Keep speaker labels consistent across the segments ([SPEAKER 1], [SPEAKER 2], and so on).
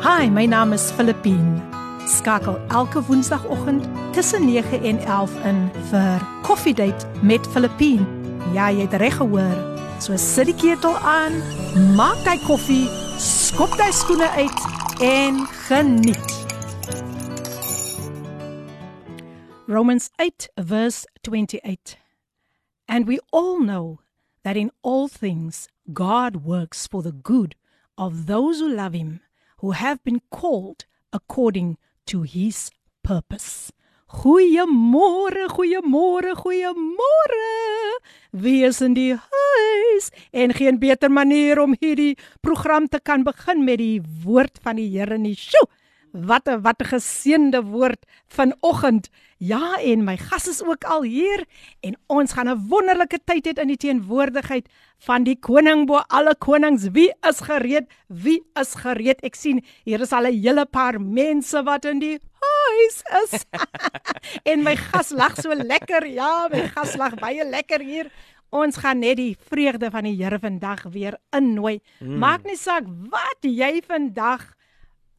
[SPEAKER 1] Hi, my naam is Filippine. Skakel elke woensdagoggend tussen 9 en 11 in vir Coffee Date met Filippine. Ja, jy het reg gehoor. So sit die ketel aan, maak jy koffie, skop jy skoene uit en geniet. Romans 8 verse 28. And we all know that in all things God works for the good of those who love him, who have been called according to his purpose. Goeiemôre, goeiemôre, goeiemôre. Wie is in die huis? En geen beter manier om hierdie program te kan begin met die woord van die Here nie. Sjoe! Wat 'n wat 'n geseënde woord vanoggend. Ja, en my gas is ook al hier en ons gaan 'n wonderlike tyd hê in die teenwoordigheid van die koning bo alle konings. Wie is gereed? Wie is gereed? Ek sien hier is al 'n hele paar mense wat in die huis is. en my gas lag so lekker. Ja, my gas lag baie lekker hier. Ons gaan net die vreugde van die Here vandag weer innooi. Mm. Maak nie saak wat jy vandag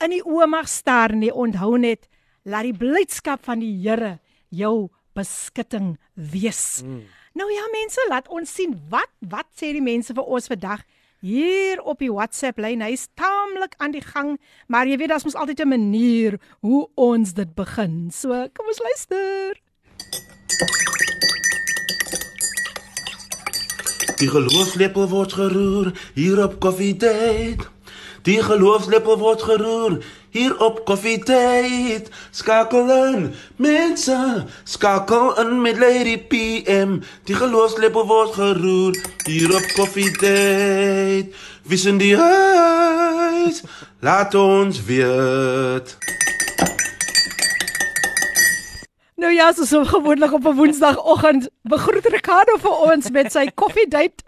[SPEAKER 1] in die oë mag staar nie, onthou net laat die blydskap van die Here jou beskutting wees. Mm. Nou ja mense, laat ons sien wat wat sê die mense vir ons vandag hier op die WhatsApp lyn. Hy's taamlik aan die gang, maar jy weet daar's mos altyd 'n manier hoe ons dit begin. So, kom ons luister.
[SPEAKER 2] Die geloofslepel word geroer hier op Coffee Date. Die geloofslepel word geroer hier op Koffietyd. Skakel in, mense, skakel in met Lady PM. Die geloofslepel word geroer hier op Koffietyd. Wie sien die huis? Laat ons weet.
[SPEAKER 1] Nou ja, so gewoonlik op 'n Woensdagoggend begroet Ricardo vir ons met sy koffiedייט.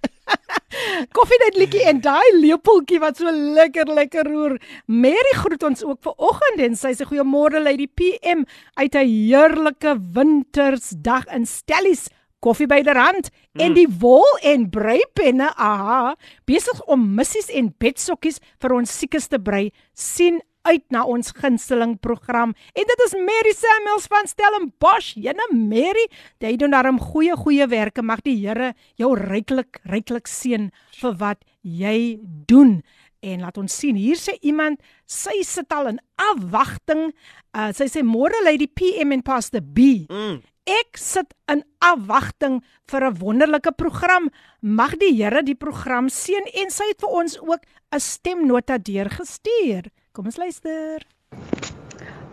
[SPEAKER 1] Koffie net liedjie en daai lepeltjie wat so lekker lekker roer. Mary groet ons ook ver oggend en sy sê goeiemôre lei die PM uit 'n heerlike wintersdag in Stellies. Koffie by die rand mm. en die wol en breipenne, aha, besig om missies en bedsokkies vir ons siekes te brei. sien uit na ons gunsteling program. En dit is Mary Samuels van Stellenbosch. Jene Mary, jy doen daarom goeie goeie werke. Mag die Here jou ryklik ryklik seën vir wat jy doen. En laat ons sien, hier sê iemand, sy sit al in afwagting. Uh, sy sê môre lê die PM en Pastor B. Mm. Ek sit in afwagting vir 'n wonderlike program. Mag die Here die program seën en sy het vir ons ook 'n stemnota deurgestuur. Kom ons luister.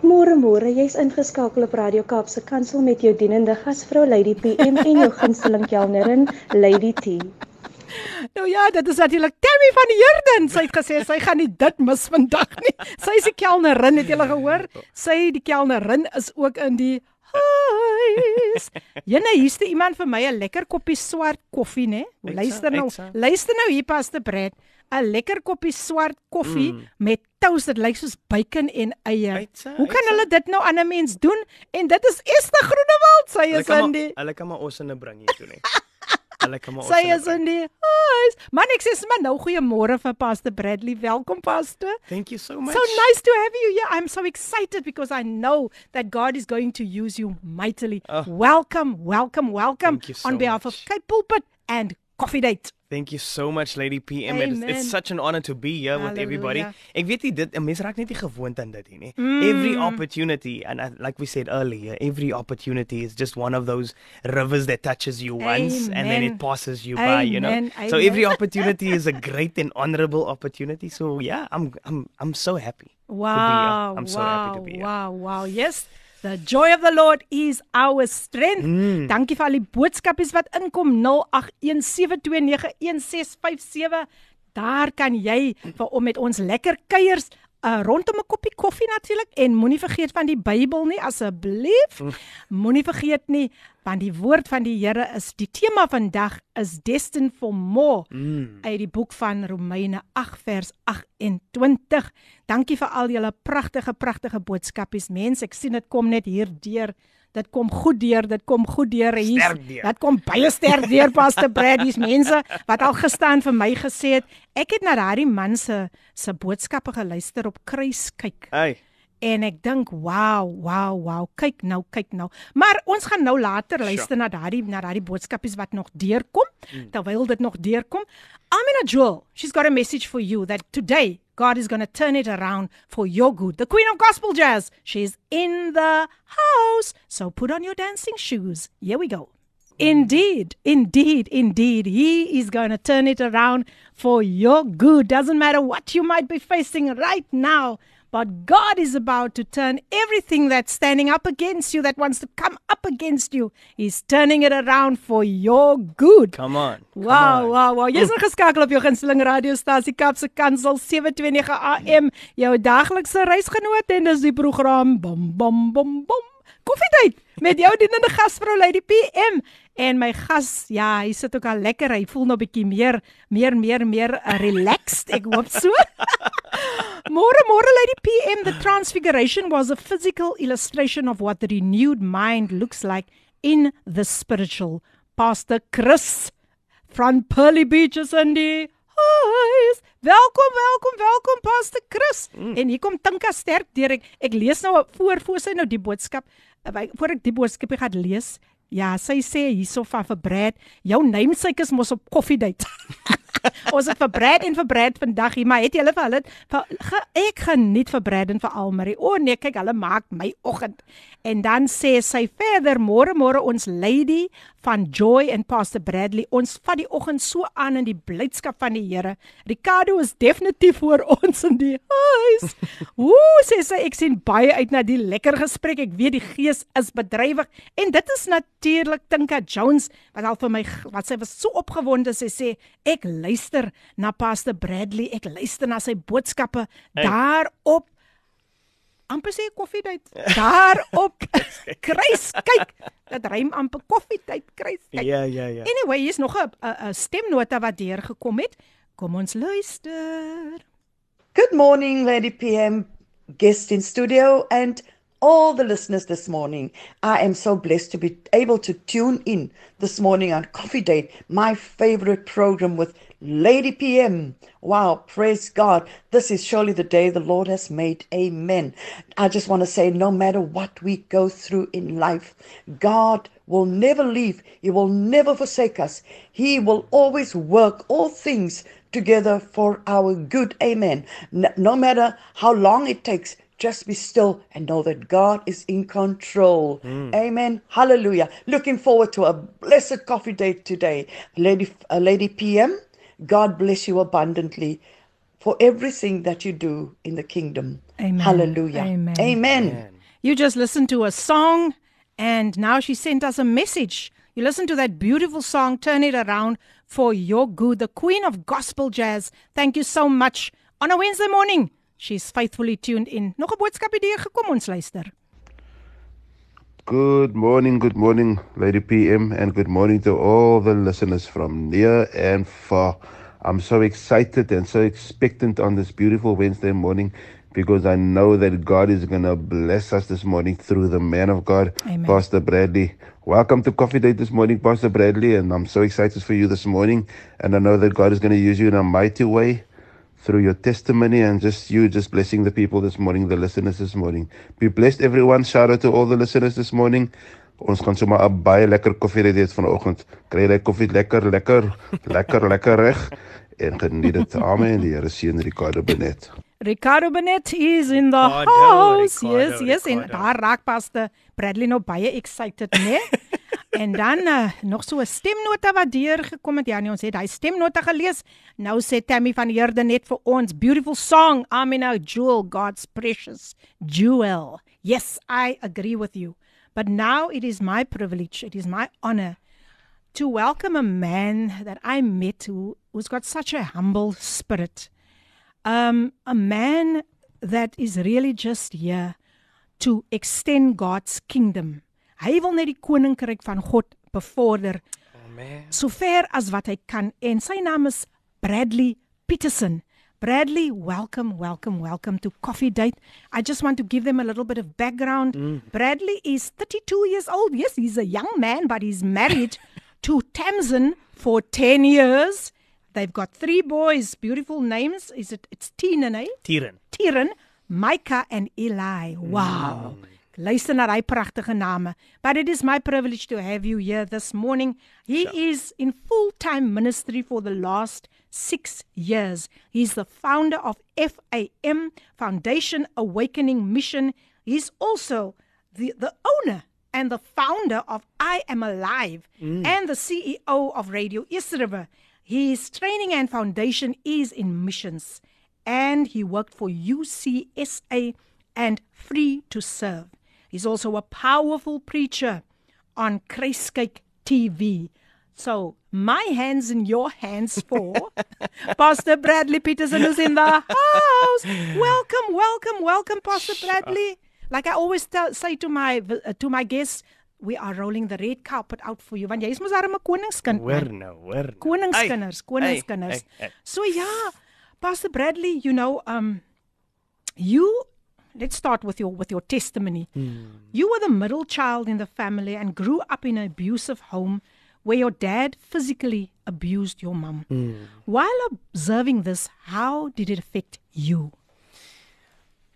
[SPEAKER 3] Môre môre, jy's ingeskakel op Radio Kaapse Kansel met jou dienende gasvrou Lady PM en jou gunsteling kelnerin Lady T.
[SPEAKER 1] Nou ja, dit is natuurlik Tammy van die Herden. Sy het gesê sy gaan nie dit mis vandag nie. Sy is die kelnerin, het julle gehoor? Sy die kelnerin is ook in die huis. Jene, hier's te iemand vir my 'n lekker koppie swart koffie, né? Luister nou. Luister nou hier pas te breed. 'n lekker koppie swart koffie mm. met toast. Dit lyk soos bacon en eie. Uitse, Hoe kan uitse. hulle dit nou aan 'n mens doen? En dit is Esther Groenewald, sy is in die
[SPEAKER 4] Hulle kan maar ons in 'n bring hier toe net. Hulle kan maar ons.
[SPEAKER 1] Sy is in die huis. Man, ek sê sommer nou goeiemôre vir Pastor Bradley. Welkom Pastor.
[SPEAKER 4] Thank you so much.
[SPEAKER 1] So nice to have you here. I'm so excited because I know that God is going to use you mightily. Oh. Welcome, welcome, welcome so on behalf much. of Cape Pulpit and Coffee Date.
[SPEAKER 4] Thank you so much Lady PM. It's, it's such an honor to be here Hallelujah. with everybody. Ek weet nie dit 'n mens raak net nie gewoond aan dit nie. Mm. Every opportunity and uh, like we said earlier, every opportunity is just one of those rivers that touches you once Amen. and then it passes you Amen. by, you know. So every opportunity is a great and honorable opportunity. So yeah, I'm I'm I'm so happy.
[SPEAKER 1] Wow. I'm so wow, happy to be here. Wow, wow. Yes. The joy of the Lord is our strength. Mm. Dankie vir al die boodskapies wat inkom 0817291657. Daar kan jy vir om met ons lekker kuiers uh, rondom 'n koppie koffie natuurlik en moenie vergeet van die Bybel nie asseblief. Mm. Moenie vergeet nie want die woord van die Here is die tema vandag is destined for more mm. uit die boek van Romeine 8 vers 28. Dankie vir al julle pragtige pragtige boodskapies mense. Ek sien dit kom net hier deur dit kom goed deur, dit kom goed deur. Hier dit kom baie sterk deur Pastor Brad. Dis mense wat al gestaan vir my gesê het, ek het na daardie man se se boodskappe geluister op kruis kyk.
[SPEAKER 4] Hey.
[SPEAKER 1] En ek dink, wow, wow, wow, kyk nou, kyk nou. Maar ons gaan nou later luister sure. na daardie na daardie boodskapies wat nog deurkom mm. terwyl dit nog deurkom. Amina Joel, she's got a message for you that today God is going to turn it around for your good. The Queen of Gospel Jazz, she's in the house. So put on your dancing shoes. Here we go. Indeed, indeed, indeed. He is going to turn it around for your good. Doesn't matter what you might be facing right now. But God is about to turn everything that's standing up against you, that wants to come up against you, He's turning it around for your good.
[SPEAKER 4] Come on.
[SPEAKER 1] Wow, on. wow, wow. Jy's geskakel op jou gunsteling radiostasie Kapse Kansel 729 AM, jou daglikse reisgenoot en dis die program bom bom bom bom. Koffietyd met jou dienende gasvrou Lady PM en my gas, ja, hy sit ook al lekker. Hy voel nou 'n bietjie meer meer meer meer uh, relaxed. Ek hoop so. Môre môre Lady PM, the transfiguration was a physical illustration of what the renewed mind looks like in the spiritual. Pastor Chris from Pearly Beaches and die Hi. Welkom, welkom, welkom Pastor Chris. Mm. En hier kom Tinka sterk deur ek ek lees nou voor voor sy nou die boodskap. Uh, voor ek die boodskap gaan lees. Ja, sy sê hierso van vir Brad, jou namesake is mos op koffiedייט. Ons het vir Brad en vir Brad vandag hier, maar het julle vir hulle vir, ek geniet vir Brad en vir Almarie. O nee, kyk, hulle maak my oggend. En dan sê sy verder môre môre ons lady van Joy en Pastor Bradley. Ons vat die oggend so aan in die blydskap van die Here. Ricardo is definitief voor ons in die huis. Ooh, sê sy ek sien baie uit na die lekker gesprek. Ek weet die gees is bedrywig en dit is natuurlik Tinka Jones wat al vir my wat sy was so opgewonde sy sê ek luister na Pastor Bradley. Ek luister na sy boodskappe hey. daarop amper sê koffietyd. Daarop kruis kyk. Dit rym amper koffietyd kruis kyk.
[SPEAKER 4] Ja ja ja.
[SPEAKER 1] Anyway, hier's nog 'n 'n stemnota wat deur gekom het. Kom ons luister.
[SPEAKER 5] Good morning Lady PM guest in studio and all the listeners this morning. I am so blessed to be able to tune in this morning on Coffee Date, my favorite program with Lady PM. Wow, praise God. This is surely the day the Lord has made. Amen. I just want to say no matter what we go through in life, God will never leave, He will never forsake us. He will always work all things together for our good. Amen. No matter how long it takes, just be still and know that God is in control. Mm. Amen. Hallelujah. Looking forward to a blessed coffee date today. Lady, uh, Lady PM, God bless you abundantly for everything that you do in the kingdom.
[SPEAKER 1] Amen.
[SPEAKER 5] Hallelujah.
[SPEAKER 1] Amen.
[SPEAKER 5] Amen. Amen.
[SPEAKER 1] You just listened to a song and now she sent us a message. You listen to that beautiful song, Turn It Around for Your Good, the Queen of Gospel Jazz. Thank you so much. On a Wednesday morning, she's faithfully tuned in. Nog 'n boodskap hier gekom ons luister.
[SPEAKER 6] Good morning, good morning, Lady PM, and good morning to all the listeners from near and far. I'm so excited and so expectant on this beautiful Wednesday morning because I know that God is going to bless us this morning through the man of God, Amen. Pastor Bradley. Welcome to Coffee Date this morning, Pastor Bradley, and I'm so excited for you this morning. And I know that God is going to use you in a mighty way through your testimony and just you just blessing the people this morning, the listeners this morning. Be blessed everyone. Shout out to all the listeners this morning. Ons gaan sommer 'n baie lekker koffie hê vanoggend. Kry jy koffie lekker, lekker, lekker, lekker reg en geniet dit. Amen. Die Here seën Ricardo Benet.
[SPEAKER 1] Ricardo Benet is in the house. Ricardo, yes, yes, Ricardo. en daar raak paste Bradley nou baie excited, né? En dan uh, nog so 'n stemnota wat deur gekom het. Ja, nee, ons het hy stemnota gelees. Nou sê Tammy van Heerde net vir ons beautiful song. Amina Jewel, God's precious jewel. Yes, I agree with you. But now it is my privilege, it is my honor to welcome a man that I met who, who's got such a humble spirit. Um a man that is really just here to extend God's kingdom. Hy wil net die koninkryk van God bevorder. Amen. Sover as wat hy kan en sy naam is Bradley Pietersen. Bradley, welcome, welcome, welcome to Coffee Date. I just want to give them a little bit of background. Mm. Bradley is 32 years old. Yes, he's a young man, but he's married to Tamsin for 10 years. They've got three boys, beautiful names. Is it? It's Tina, eh?
[SPEAKER 4] Tiran.
[SPEAKER 1] Tiran, Micah, and Eli. Wow. Mm. Luister na daai pragtige name. But it is my privilege to have you here this morning. He sure. is in full-time ministry for the last 6 years. He's the founder of FAM, Foundation Awakening Mission. He's also the the owner and the founder of I Am Alive mm. and the CEO of Radio East River. His training and foundation is in missions and he worked for UCSA and Free to Serve. He's also a powerful preacher on Kruiskyk TV. So, my hands in your hands for Pastor Bradley Pietersen who's in the house. Welcome, welcome, welcome Pastor Bradley. Like I always tell, say to my uh, to my guests, we are rolling the red carpet out for you want jy is mos arme koningskind.
[SPEAKER 4] Hoor nou, hoor.
[SPEAKER 1] Koningskinders, koningskinders. So ja, Pastor Bradley, you know, um you let's start with your with your testimony. Mm. You were the middle child in the family and grew up in an abusive home where your dad physically abused your mom. Mm. While observing this, how did it affect you?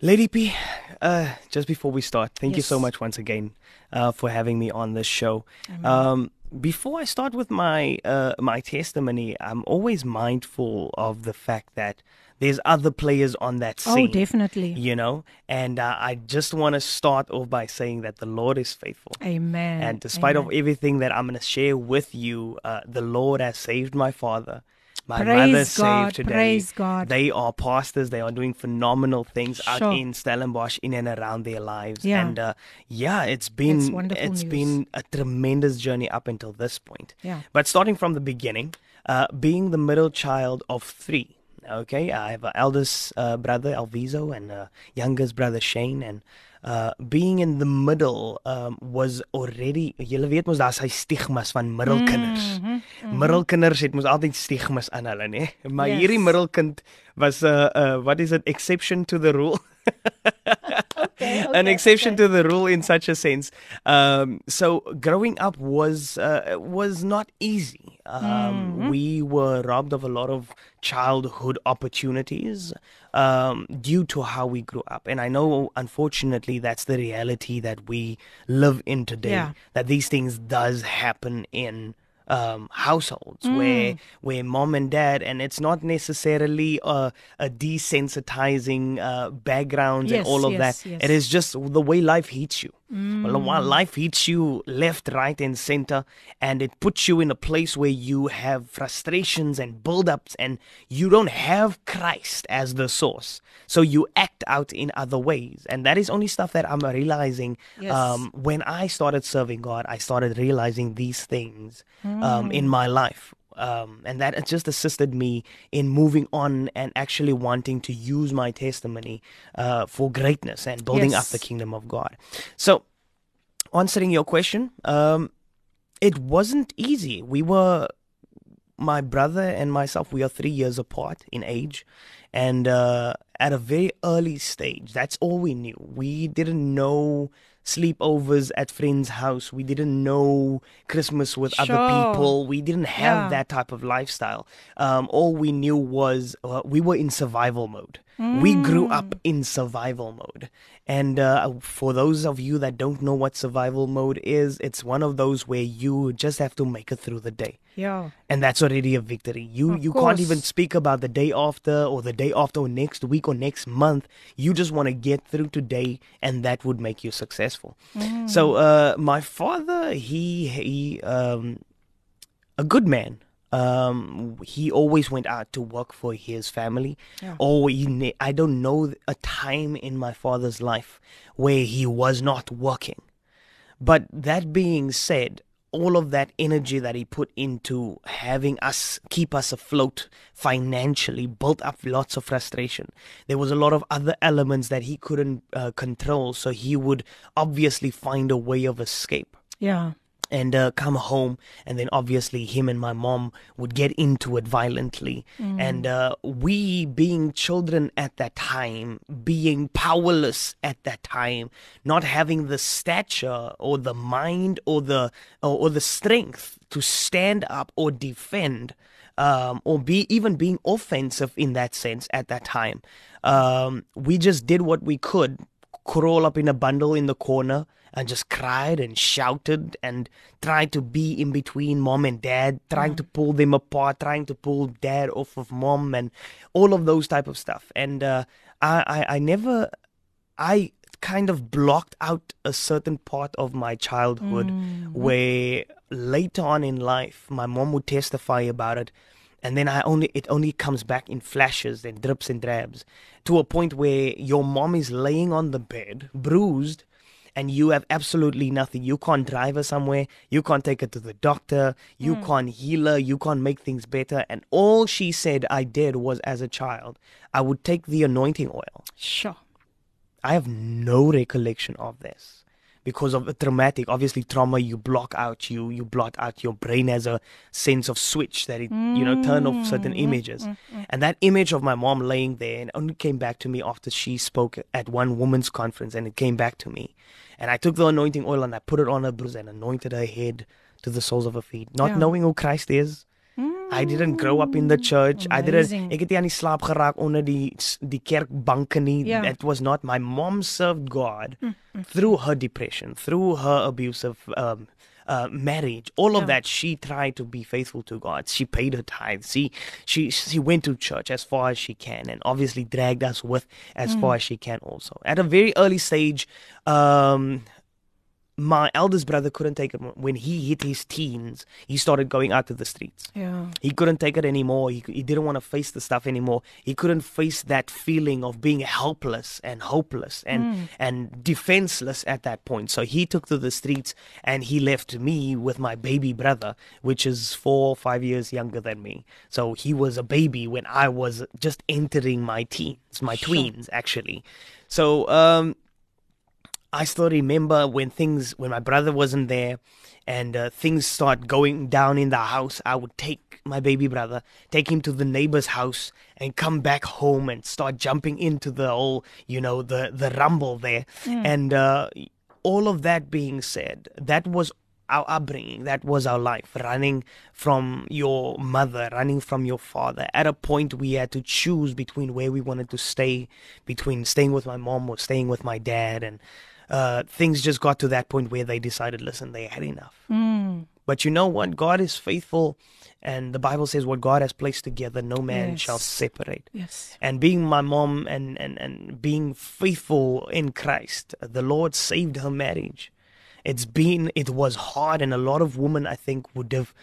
[SPEAKER 4] Lady P, uh, just before we start, thank yes. you so much once again uh, for having me on this show. Um, before I start with my uh, my testimony, I'm always mindful of the fact that there's other players on that oh, scene.
[SPEAKER 1] Oh, definitely.
[SPEAKER 4] You know, and uh, I just want to start off by saying that the Lord is faithful.
[SPEAKER 1] Amen.
[SPEAKER 4] And despite
[SPEAKER 1] Amen.
[SPEAKER 4] of everything that I'm going to share with you, uh, the Lord has saved my father. My
[SPEAKER 1] praise
[SPEAKER 4] mother
[SPEAKER 1] God,
[SPEAKER 4] saved today.
[SPEAKER 1] Praise God.
[SPEAKER 4] They are pastors. They are doing phenomenal things sure. out in Stellenbosch, in and around their lives.
[SPEAKER 1] Yeah.
[SPEAKER 4] And uh, yeah, it's been
[SPEAKER 1] it's,
[SPEAKER 4] it's
[SPEAKER 1] news.
[SPEAKER 4] been a tremendous journey up until this point.
[SPEAKER 1] Yeah.
[SPEAKER 4] But starting from the beginning, uh, being the middle child of three, Okay, I have an eldest uh, brother Alviso and a youngest brother Shane, and uh, being in the middle um, was already. Julle weet mos daar's hy stigmas van middelkinders. Mm -hmm, mm -hmm. Middelkinders het mos altyd stigmas aan hulle, né? Maar yes. hierdie middelkind was 'n uh, uh, what is it exception to the rule.
[SPEAKER 1] okay,
[SPEAKER 4] an exception to the rule in such a sense. Um, so growing up was uh, was not easy. Um, mm-hmm. We were robbed of a lot of childhood opportunities um, due to how we grew up, and I know, unfortunately, that's the reality that we live in today.
[SPEAKER 1] Yeah.
[SPEAKER 4] That these things does happen in um, households mm. where where mom and dad, and it's not necessarily a, a desensitizing uh, background
[SPEAKER 1] yes,
[SPEAKER 4] and all of
[SPEAKER 1] yes,
[SPEAKER 4] that.
[SPEAKER 1] Yes.
[SPEAKER 4] It is just the way life hits you.
[SPEAKER 1] Mm.
[SPEAKER 4] Well, life hits you left, right, and center, and it puts you in a place where you have frustrations and buildups, and you don't have Christ as the source. So you act out in other ways. And that is only stuff that I'm realizing
[SPEAKER 1] yes.
[SPEAKER 4] um, when I started serving God, I started realizing these things
[SPEAKER 1] mm.
[SPEAKER 4] um, in my life. Um, and that just assisted me in moving on and actually wanting to use my testimony uh, for greatness and building
[SPEAKER 1] yes.
[SPEAKER 4] up the kingdom of God. So, answering your question, um, it wasn't easy. We were, my brother and myself, we are three years apart in age. And uh, at a very early stage, that's all we knew. We didn't know sleepovers at friends' house. We didn't know Christmas with
[SPEAKER 1] sure.
[SPEAKER 4] other people. We didn't have
[SPEAKER 1] Yeah.
[SPEAKER 4] that type of lifestyle. Um, all we knew was uh, we were in survival mode. We grew up in survival mode. And uh, for those of you that don't know what survival mode is, it's one of those where you just have to make it through the day.
[SPEAKER 1] Yeah.
[SPEAKER 4] And that's already a victory. You
[SPEAKER 1] Of
[SPEAKER 4] you can't even speak about the day after or the day after or next week or next month. You just want to get through today and that would make you successful. So uh my father he he um a good man. Um, he always went out to work for his family.
[SPEAKER 1] Yeah.
[SPEAKER 4] Or he ne- I don't know a time in my father's life where he was not working. But that being said, all of that energy that he put into having us keep us afloat financially built up lots of frustration. There was a lot of other elements that he couldn't uh, control, so he would obviously find a way of escape.
[SPEAKER 1] Yeah.
[SPEAKER 4] And uh, come home and then obviously him and my mom would get into it violently mm. and uh, we being children at that time being powerless at that time not having the stature or the mind or the or, or the strength to stand up or defend um, or be even being offensive in that sense at that time um, we just did what we could crawl up in a bundle in the corner and just cried and shouted and tried to be in between mom and dad, trying mm. to pull them apart, trying to pull dad off of mom and all of those type of stuff. And uh, I, I, I never, I kind of blocked out a certain part of my childhood mm. where later on in life, my mom would testify about it and then I only it only comes back in flashes and drips and drabs to a point where your mom is laying on the bed, bruised, and you have absolutely nothing. You can't drive her somewhere. You can't take her to the doctor. You mm. can't heal her. You can't make things better. And all she said I did was as a child, I would take the anointing oil.
[SPEAKER 1] Sure.
[SPEAKER 4] I have no recollection of this because of a traumatic obviously trauma you block out you you blot out your brain has a sense of switch that it mm. you know turn off certain mm, images mm, mm, and that image of my mom laying there and only came back to me after she spoke at one woman's conference and it came back to me and i took the anointing oil and i put it on her bruise and anointed her head to the soles of her feet not yeah. knowing who christ is I didn't grow up in the church. Amazing. I didn't ek het nie aan die slaap geraak onder die die kerkbanke nie. Yeah. It was not my mom served God mm, mm. through her depression, through her abusive um uh, marriage, all of yeah. that, she tried to be faithful to God. She paid her tithes. She, she, she went to church as far as she can, and obviously dragged us with as mm. far as she can. Also, at a very early stage, um, my eldest brother couldn't take it when he hit his teens he started going out to the streets.
[SPEAKER 1] Yeah.
[SPEAKER 4] He couldn't take it anymore. He, he didn't want to face the stuff anymore. He couldn't face that feeling of being helpless and hopeless and mm. and defenseless at that point. So he took to the streets and he left me with my baby brother which is four or five years younger than me. So he was a baby when i was just entering my teens my sure. tweens actually. So um I still remember when things, when my brother wasn't there and uh, things start going down in the house, I would take my baby brother, take him to the neighbor's house and come back home and start jumping into the whole, you know, the, the rumble there. Mm. And uh, all of that being said, that was our upbringing. That was our life. Running from your mother, running from your father. At a point, we had to choose between where we wanted to stay, between staying with my mom or staying with my dad. And uh, things just got to that point where they decided, listen, they had enough.
[SPEAKER 1] Mm.
[SPEAKER 4] But you know what? God is faithful, and the Bible says, "What God has placed together, no man yes. shall separate."
[SPEAKER 1] Yes.
[SPEAKER 4] And being my mom and and and being faithful in Christ, the Lord saved her marriage. It's been it was hard, and a lot of women, I think, would have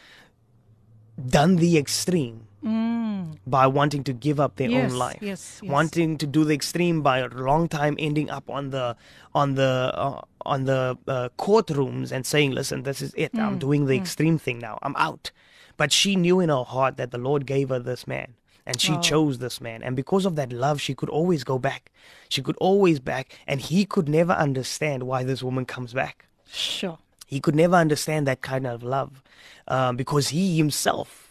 [SPEAKER 4] done the extreme
[SPEAKER 1] mm.
[SPEAKER 4] by wanting to give up their
[SPEAKER 1] yes,
[SPEAKER 4] own life,
[SPEAKER 1] yes, yes.
[SPEAKER 4] wanting to do the extreme by a long time ending up on the on the uh, on the uh, courtrooms and saying, "Listen, this is it. Mm. I'm doing the mm. extreme thing now. I'm out." But she knew in her heart that the Lord gave her this man and she oh. chose this man and because of that love she could always go back she could always back and he could never understand why this woman comes back
[SPEAKER 1] sure
[SPEAKER 4] he could never understand that kind of love uh, because he himself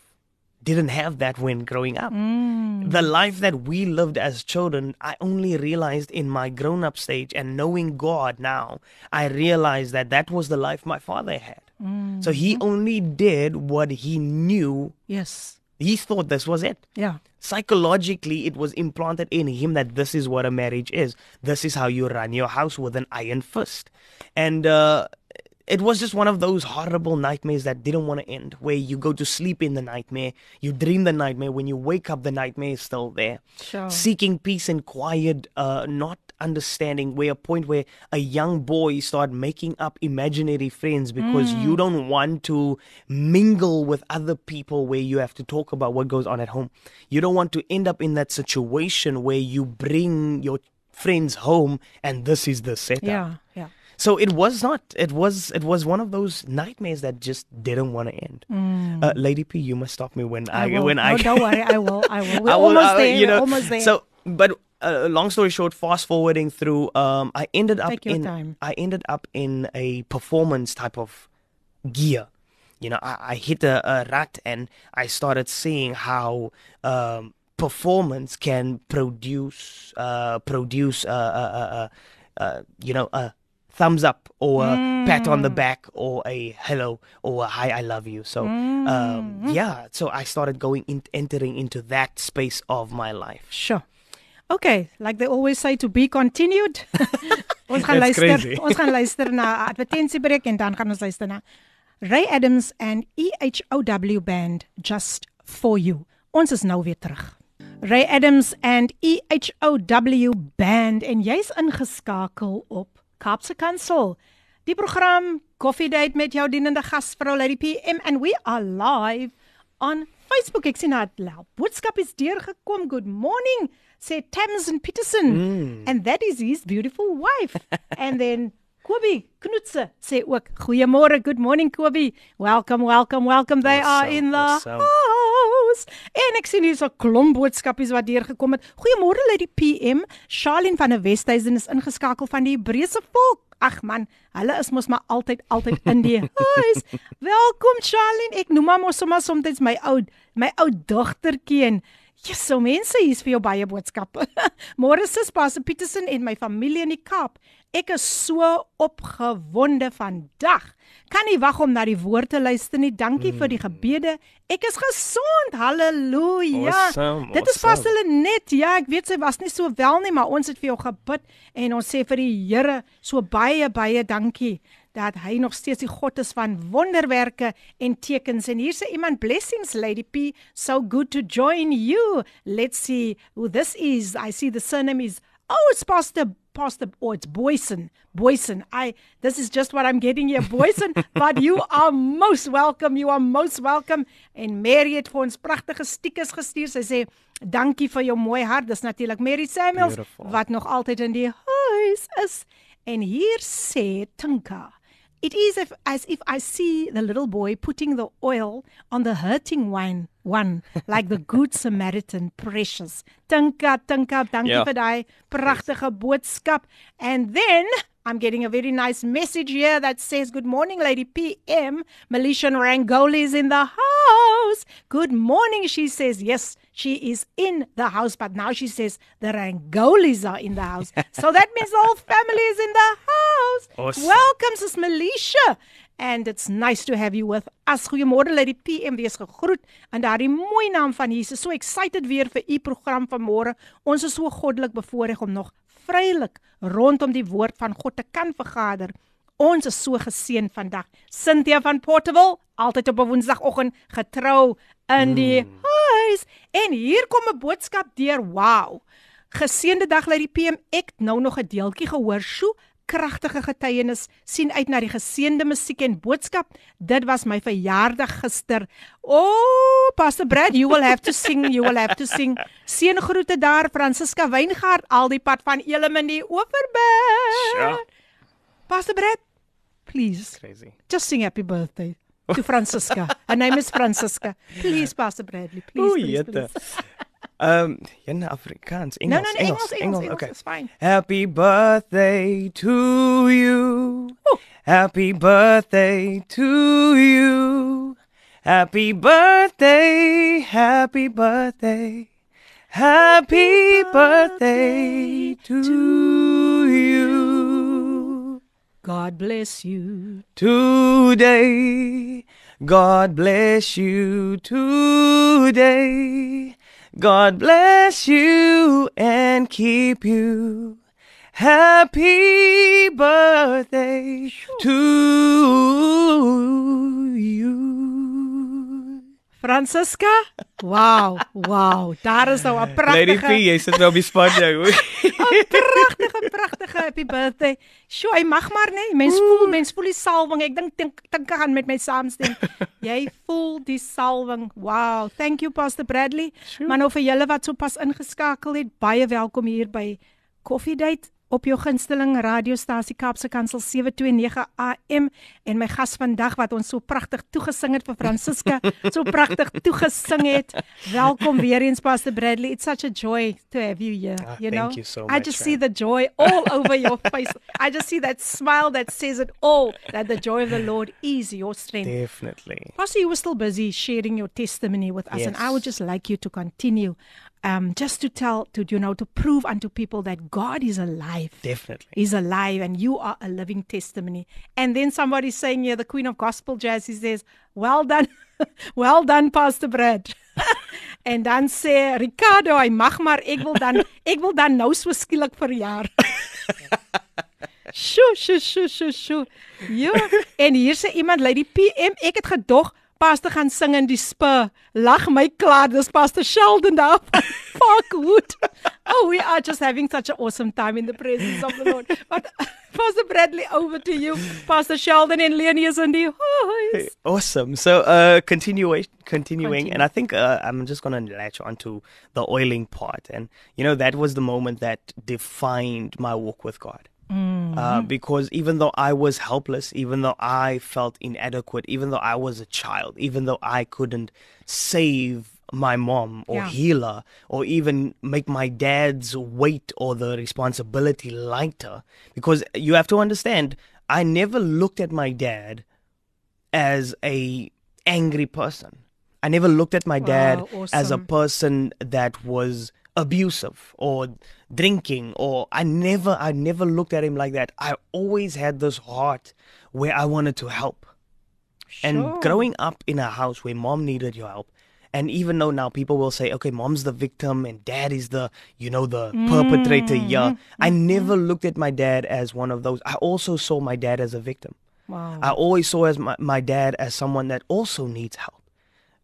[SPEAKER 4] didn't have that when growing up.
[SPEAKER 1] Mm.
[SPEAKER 4] The life that we lived as children, I only realized in my grown up stage and knowing God now, I realized that that was the life my father had.
[SPEAKER 1] Mm.
[SPEAKER 4] So he only did what he knew.
[SPEAKER 1] Yes.
[SPEAKER 4] He thought this was it.
[SPEAKER 1] Yeah.
[SPEAKER 4] Psychologically, it was implanted in him that this is what a marriage is. This is how you run your house with an iron fist. And, uh, it was just one of those horrible nightmares that didn't want to end, where you go to sleep in the nightmare, you dream the nightmare, when you wake up, the nightmare is still there.
[SPEAKER 1] Sure.
[SPEAKER 4] Seeking peace and quiet, uh, not understanding where a point where a young boy start making up imaginary friends because mm. you don't want to mingle with other people where you have to talk about what goes on at home. You don't want to end up in that situation where you bring your friends home and this is the setup.
[SPEAKER 1] Yeah, yeah.
[SPEAKER 4] So it was not. It was. It was one of those nightmares that just didn't want to end.
[SPEAKER 1] Mm.
[SPEAKER 4] Uh, Lady P, you must stop me when
[SPEAKER 1] I,
[SPEAKER 4] I when
[SPEAKER 1] no,
[SPEAKER 4] I.
[SPEAKER 1] don't worry. I will. I will. We're I will, almost I, there. You know, almost there.
[SPEAKER 4] So, but uh, long story short, fast forwarding through, um, I ended up
[SPEAKER 1] Take your
[SPEAKER 4] in.
[SPEAKER 1] Time.
[SPEAKER 4] I ended up in a performance type of gear. You know, I, I hit a, a rut and I started seeing how um, performance can produce uh, produce uh, uh, uh, uh you know a thumbs up or a mm. pat on the back or a hello or a hi I love you. So um, mm. yeah, so I started going in, entering into that space of my life.
[SPEAKER 1] Sure. Okay, like they always say to be continued. ons gaan luister. Ons gaan luister na advertensiebreek en dan gaan ons luister na Ray Adams and EHOW band Just for You. Ons is nou weer terug. Ray Adams and EHOW band en jy's ingeskakel op Kaapse Kansel. Die program Coffee Date met jou dienende gasvrou Lady PM and we are live on Facebook. Ek sien dat Lau. Boodskap is deurgekom. Good morning sê Tamsin Peterson mm. and that is his beautiful wife and then Kobe Knutse sê ook goeiemôre good morning Kobe welcome welcome welcome they awesome, are in the awesome. house en ek sien hier's 'n klomp boodskapies wat deur gekom het goeiemôre lê die PM Charlene van der Westhuizen is ingeskakel van die Hebreëse volk Ag man, hulle is mos maar altyd altyd in die huis. Welkom Charlene. Ek noem maar mos sommer soms my ou my ou dogtertjie en Ja, so mense, hier's vir jou baie boodskappe. Môre sis Pastor Petersen en my familie in die Kaap. Ek is so opgewonde vandag. Kan nie wag om na die woord te luister nie. Dankie mm. vir die gebede. Ek is gesond. Halleluja. Awesome, Dit is pas hulle net. Ja, ek weet sy was nie so wel nie, maar ons het vir jou gebid en ons sê vir die Here so baie baie dankie dat hy nog steeds die God is van wonderwerke en tekens en hier's iemand blessings lady P so good to join you let's see who this is i see the surname is oh it's pastor pastor oh it's boyson. Boyson i this is just what i'm getting here. Boyson but you are most welcome. You are most welcome. En mary het vir ons pragtige stiekers gestuur. Sy sê dankie vir jou mooi hart. Dis natuurlik mary samuels Beautiful. wat nog altyd in die huis is. En hier sê tinka It is if, as if I see the little boy putting the oil on the hurting one, one like the good Samaritan, precious. Tinka, tinka, dankie yeah. vir daai pragtige boodskap. And then I'm getting a very nice message here that says, Good morning, Lady PM. Melissa Rangoli is in the house. Good morning, she says. Yes, she is in the house, but now she says the Rangolis are in the house. so that means the whole family is in the house. Awesome. Welcome, Sis Melissa. And it's nice to have you with us. Goeiemôre Lady PM, wees gegroet in daardie mooi naam van Jesus. So excited weer vir u program van môre. Ons is so goddelik bevoorreg om nog vrylik rondom die woord van God te kan vergader. Ons is so geseën vandag. Cynthia van Portable, altyd op 'n Woensdagoggend getrou in die mm. huis. En hier kom 'n boodskap deur. Wow. Geseënde dag lê die PM. Ek nou nog 'n deeltjie gehoor. Sjoe, kragtige getuienis. sien uit na die geseënde musiek en boodskap. Dit was my verjaardag gister. O, oh, Pastor Brad, you will have to sing, you will have to sing. Seën groete daar Francisca Weingart al die pad van Element die Oeverberg. Sure. Pastor Brad, please. Crazy. Just sing happy birthday to Francisca. Her name is Francisca. Please Pastor Bradley, please. Ooh, please, please.
[SPEAKER 4] Um, in Afrikaans, Engels,
[SPEAKER 1] no, no, no, Engels, Engels, Engels, Engels, okay. It's fine.
[SPEAKER 4] Happy birthday to you. Ooh. Happy birthday to you. Happy birthday, happy birthday. Happy birthday to you.
[SPEAKER 1] God bless you.
[SPEAKER 4] Today, God bless you today. God bless you and keep you. Happy birthday to you.
[SPEAKER 1] Francisca? Wow, wow. Daar is nou 'n pragtige
[SPEAKER 4] Lady P, jy sit nou op die spot jou. 'n
[SPEAKER 1] Pragtige, pragtige happy birthday. Sjoe, hy mag maar nê. Mens Oeh. voel, mens voel die salwing. Ek dink dink dink aan met my saamstem. jy voel die salwing. Wow. Thank you Pastor Bradley. Sure. Maar nou vir julle wat sopas ingeskakel het, baie welkom hier by Coffee Date op jou gunsteling radiostasie Kaapse Kansel 729 AM en my gas vandag wat ons so pragtig toegesing het vir Francisca, so pragtig toegesing het. Welkom weer eens Pastor Bradley. It's such a joy to have you here,
[SPEAKER 4] Ah,
[SPEAKER 1] you
[SPEAKER 4] thank
[SPEAKER 1] know.
[SPEAKER 4] you so
[SPEAKER 1] I
[SPEAKER 4] much,
[SPEAKER 1] just
[SPEAKER 4] man.
[SPEAKER 1] see the joy all over your face. I just see that smile that says it all that the joy of the Lord is your strength.
[SPEAKER 4] Definitely.
[SPEAKER 1] Pastor, you were still busy sharing your testimony with us, and I would
[SPEAKER 4] Yes.
[SPEAKER 1] just like you to continue, um, just to tell, to you know, to prove unto people that God is alive.
[SPEAKER 4] Definitely.
[SPEAKER 1] Is alive, and you are a living testimony. And then somebody saying, "Yeah, the Queen of Gospel Jazz," he says, "Well done, well done, Pastor Brad." en dan sê Ricardo, hy mag maar ek wil dan ek wil dan nou so skielik verjaar. Sjoe, sjoe, sjoe, sjoe, sjoe. Ja, en hier sê iemand lei die PM, ek het gedog Pastor gaan sing in die spur. Lag my klaar, dis Pastor Sheldon daar. Parkwood. Oh, we are just having such an awesome time in the presence of the Lord. But Pastor Bradley, over to you. Pastor Sheldon and Leonie is in the house.
[SPEAKER 4] Awesome. So, uh, continuation, continuing,
[SPEAKER 1] Continue.
[SPEAKER 4] and I think uh, I'm just gonna latch onto the oiling part, and you know that was the moment that defined my walk with God. Uh, because even though I was helpless, even though I felt inadequate, even though I was a child, even though I couldn't save my mom or
[SPEAKER 1] Yeah.
[SPEAKER 4] heal her or even make my dad's weight or the responsibility lighter, because you have to understand, I never looked at my dad as a angry person. I never looked at my dad
[SPEAKER 1] Wow,
[SPEAKER 4] as a person that was abusive or drinking or I never I never looked at him like that. I always had this heart where I wanted to help.
[SPEAKER 1] Sure.
[SPEAKER 4] And growing up in a house where mom needed your help, and even though now people will say, okay, mom's the victim and dad is the, you know, the perpetrator mm. here, I mm-hmm. never looked at my dad as one of those. I also saw my dad as a victim.
[SPEAKER 1] Wow.
[SPEAKER 4] I always saw as my, my dad as someone that also needs help.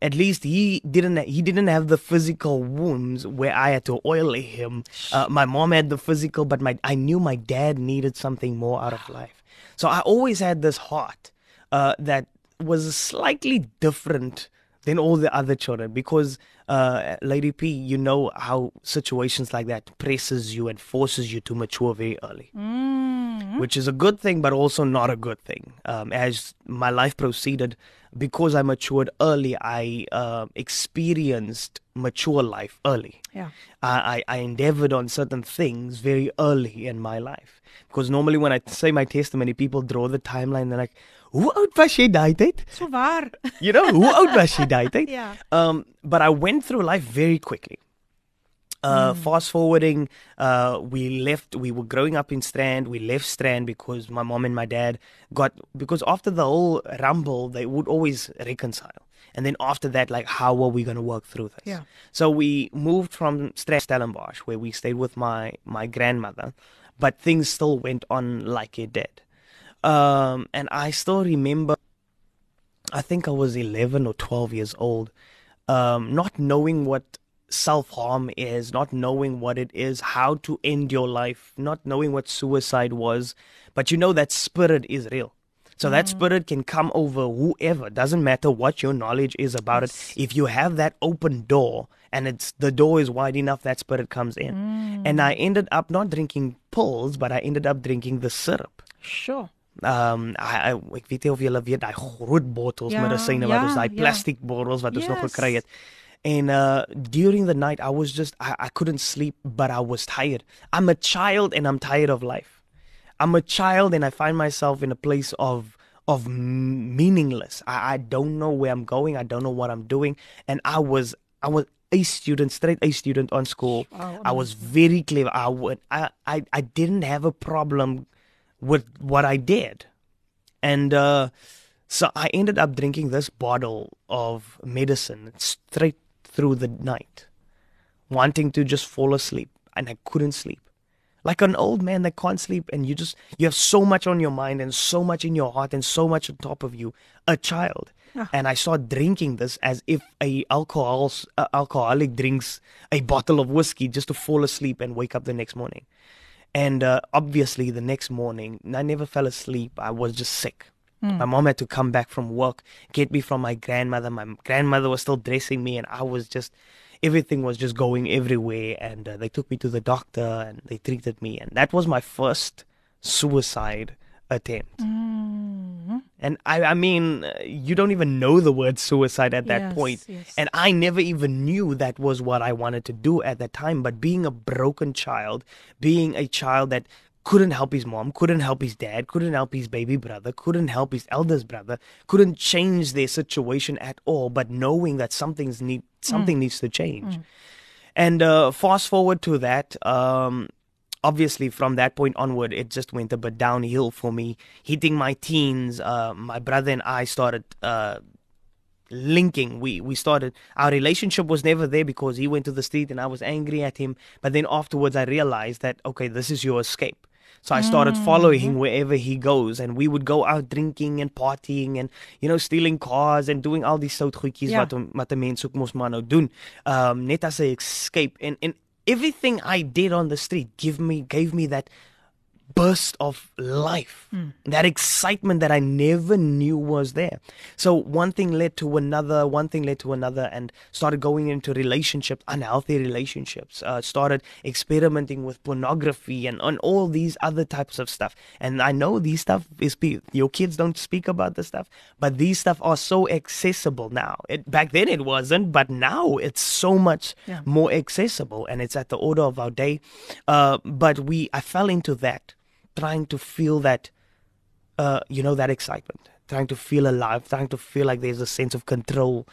[SPEAKER 4] At least he didn't he didn't have the physical wounds where I had to oil him. Uh, my mom had the physical, but my I knew my dad needed something more out of life. So I always had this heart uh, that was slightly different than all the other children because uh, Lady P, you know how situations like that presses you and forces you to mature very early which is a good thing, but also not a good thing. Um, as my life proceeded, because I matured early, I uh, experienced mature life early.
[SPEAKER 1] Yeah.
[SPEAKER 4] I, I I endeavored on certain things very early in my life. Because normally when I say my testimony, people draw the timeline. They're like, "Hoe oud was jy daai tyd?"
[SPEAKER 1] So waar.
[SPEAKER 4] You know, hoe oud was jy daai tyd?
[SPEAKER 1] Yeah.
[SPEAKER 4] Um, but I went through life very quickly. Uh, Fast forwarding, uh, we left. We were growing up in Strand. We left Strand because my mom and my dad got because after the whole rumble, they would always reconcile. And then after that, like, how are we going to work through this?
[SPEAKER 1] Yeah.
[SPEAKER 4] So we moved from Strand Stellenbosch, where we stayed with my my grandmother, but things still went on like it did. Um, and I still remember I think I was 11 or 12 years old, um, not knowing what self harm is, not knowing what it is, how to end your life, not knowing what suicide was. But you know that spirit is real. So that spirit can come over whoever. Doesn't matter what your knowledge is about it. If you have that open door and it's the door is wide enough, that spirit comes in. And I ended up not drinking pills, but I ended up drinking the syrup.
[SPEAKER 1] Sure.
[SPEAKER 4] Um I, I ek weet nie of julle weet daai groot bottels
[SPEAKER 1] Ja,
[SPEAKER 4] medisyne wat
[SPEAKER 1] ja,
[SPEAKER 4] ons daai
[SPEAKER 1] ja.
[SPEAKER 4] plastic bottels wat ons nog
[SPEAKER 1] Yes.
[SPEAKER 4] gekry het. And uh during the night I was just I, I couldn't sleep but I was tired. I'm a child and I'm tired of life. I'm a child and I find myself in a place of of meaningless. I, I don't know where I'm going. I don't know what I'm doing. And I was I was a student, straight A student on school. I was very clever. I would I, I I didn't have a problem with what I did. And uh, so I ended up drinking this bottle of medicine straight through the night, wanting to just fall asleep. And I couldn't sleep. Like an old man that can't sleep, and you just, you have so much on your mind and so much in your heart and so much on top of you, a child. And I started drinking this as if a alcohol, uh, alcoholic drinks a bottle of whiskey just to fall asleep and wake up the next morning. And uh, obviously, the next morning, I never fell asleep. I was just sick. My mom had to come back from work, get me from my grandmother. My grandmother was still dressing me, and I was just, everything was just going everywhere. And uh, they took me to the doctor and they treated me. And that was my first suicide attempt.
[SPEAKER 1] Mm-hmm.
[SPEAKER 4] And I, I mean, uh, you don't even know the word suicide at that
[SPEAKER 1] Yes,
[SPEAKER 4] point.
[SPEAKER 1] yes.
[SPEAKER 4] And I never even knew that was what I wanted to do at that time. But being a broken child, being a child that couldn't help his mom, couldn't help his dad, couldn't help his baby brother, couldn't help his eldest brother, couldn't change their situation at all, but knowing that something's need something needs to change. And uh, fast forward to that, um, obviously from that point onward, it just went a bit downhill for me. Hitting my teens, uh, my brother and I started uh, linking. We we started our relationship was never there because he went to the street and I was angry at him. But then afterwards, I realized that okay, this is your escape. So I started following him wherever he goes, and we would go out drinking and partying and you know stealing cars and doing all these sout goedjies
[SPEAKER 1] Ja.
[SPEAKER 4] wat om- wat 'n mens ook mos maar nou doen. Um net as 'n escape and and everything I did on the street give me gave me that burst of life, that excitement that I never knew was there. So one thing led to another, one thing led to another, and started going into relationships, unhealthy relationships. Uh, started experimenting with pornography and on all these other types of stuff. And I know these stuff is your kids don't speak about this stuff, but these stuff are so accessible now. It, back then it wasn't, but now it's so much
[SPEAKER 1] Yeah.
[SPEAKER 4] more accessible, and it's at the order of our day. Uh, but we, I fell into that, trying to feel that, uh, you know, that excitement, trying to feel alive, trying to feel like there's a sense of control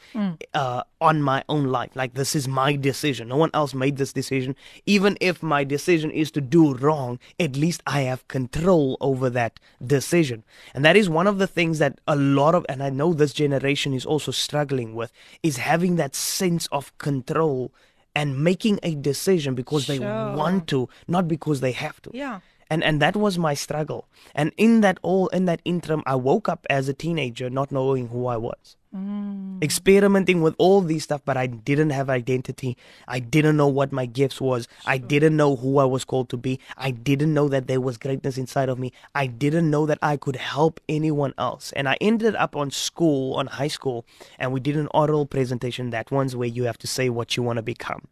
[SPEAKER 4] uh, on my own life. Like this is my decision. No one else made this decision. Even if my decision is to do wrong, at least I have control over that decision. And that is one of the things that a lot of, and I know this generation is also struggling with, is having that sense of control and making a decision because they want to, not because they have to
[SPEAKER 1] Yeah.
[SPEAKER 4] And and that was my struggle. And in that all in that interim i woke up as a teenager not knowing who i was Mm. experimenting with all these stuff but i didn't have identity. I didn't know what my gifts was. I didn't know who i was called to be. I didn't know that there was greatness inside of me. I didn't know that i could help anyone else. And i ended up on school on high school and we did an oral presentation that one's where you have to say what you want to become.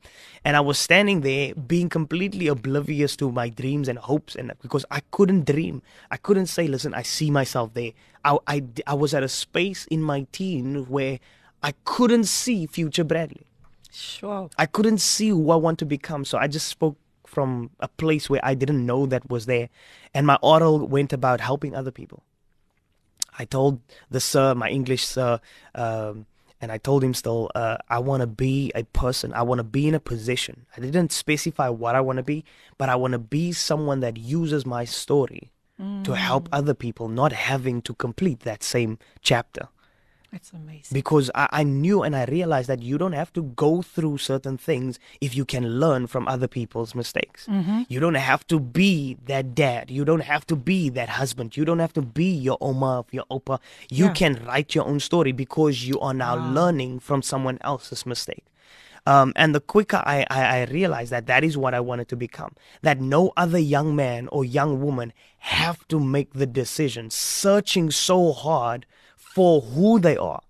[SPEAKER 4] And i was standing there being completely oblivious to my dreams and hopes and because i couldn't dream. I couldn't say listen i see myself there I, I, I was at a space in my teen where I couldn't see future Bradley.
[SPEAKER 1] Sure.
[SPEAKER 4] I couldn't see who I want to become. So I just spoke from a place where I didn't know that was there. And my oral went about helping other people. I told the sir, my English sir, um, and I told him still, uh, I want to be a person. I want to be in a position. I didn't specify what I want to be, but I want to be someone that uses my story to help mm. other people, not having to complete that same chapter
[SPEAKER 1] That's amazing.
[SPEAKER 4] because I, I knew and I realized that you don't have to go through certain things if you can learn from other people's mistakes. Mm-hmm. You don't have to be that dad. You don't have to be that husband. You don't have to be your oma, your opa. You
[SPEAKER 1] Yeah.
[SPEAKER 4] can write your own story because you are now learning from someone else's mistake. Um, and the quicker I, I, I realized that that is what I wanted to become, that no other young man or young woman have to make the decision, searching so hard for who they are,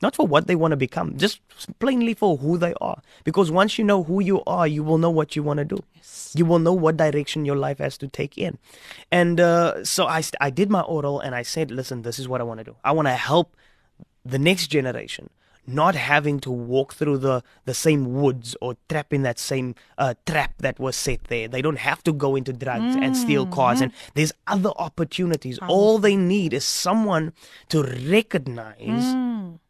[SPEAKER 4] not for what they want to become, just plainly for who they are. Because once you know who you are, you will know what you want to do. You will know what direction your life has to take in. And uh, so I, I did my oral and I said, listen, this is what I want to do. I want to help the next generation not having to walk through the, the same woods or trap in that same uh, trap that was set there. They don't have to go into drugs and steal cars, and there's other opportunities. All they need is someone to recognize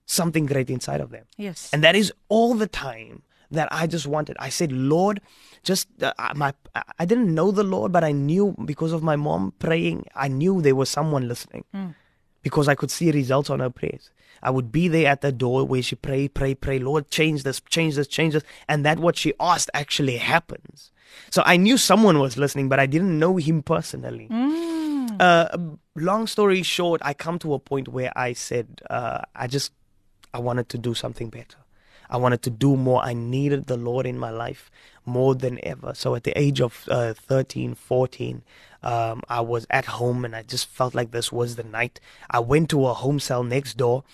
[SPEAKER 4] something great inside of them.
[SPEAKER 1] Yes.
[SPEAKER 4] And that is all the time that I just wanted. I said, Lord, just uh, my I- I didn't know the Lord, but I knew because of my mom praying, I knew there was someone listening because I could see results on her prayers. I would be there at the door where she pray, pray, pray, Lord, change this, change this, change this, and that what she asked actually happens. So I knew someone was listening, but I didn't know him personally. Uh, long story short, I come to a point where I said, uh, I just, I wanted to do something better. I wanted to do more. I needed the Lord in my life more than ever. So at the age of uh, 13, 14, um, I was at home and I just felt like this was the night. I went to a home cell next door.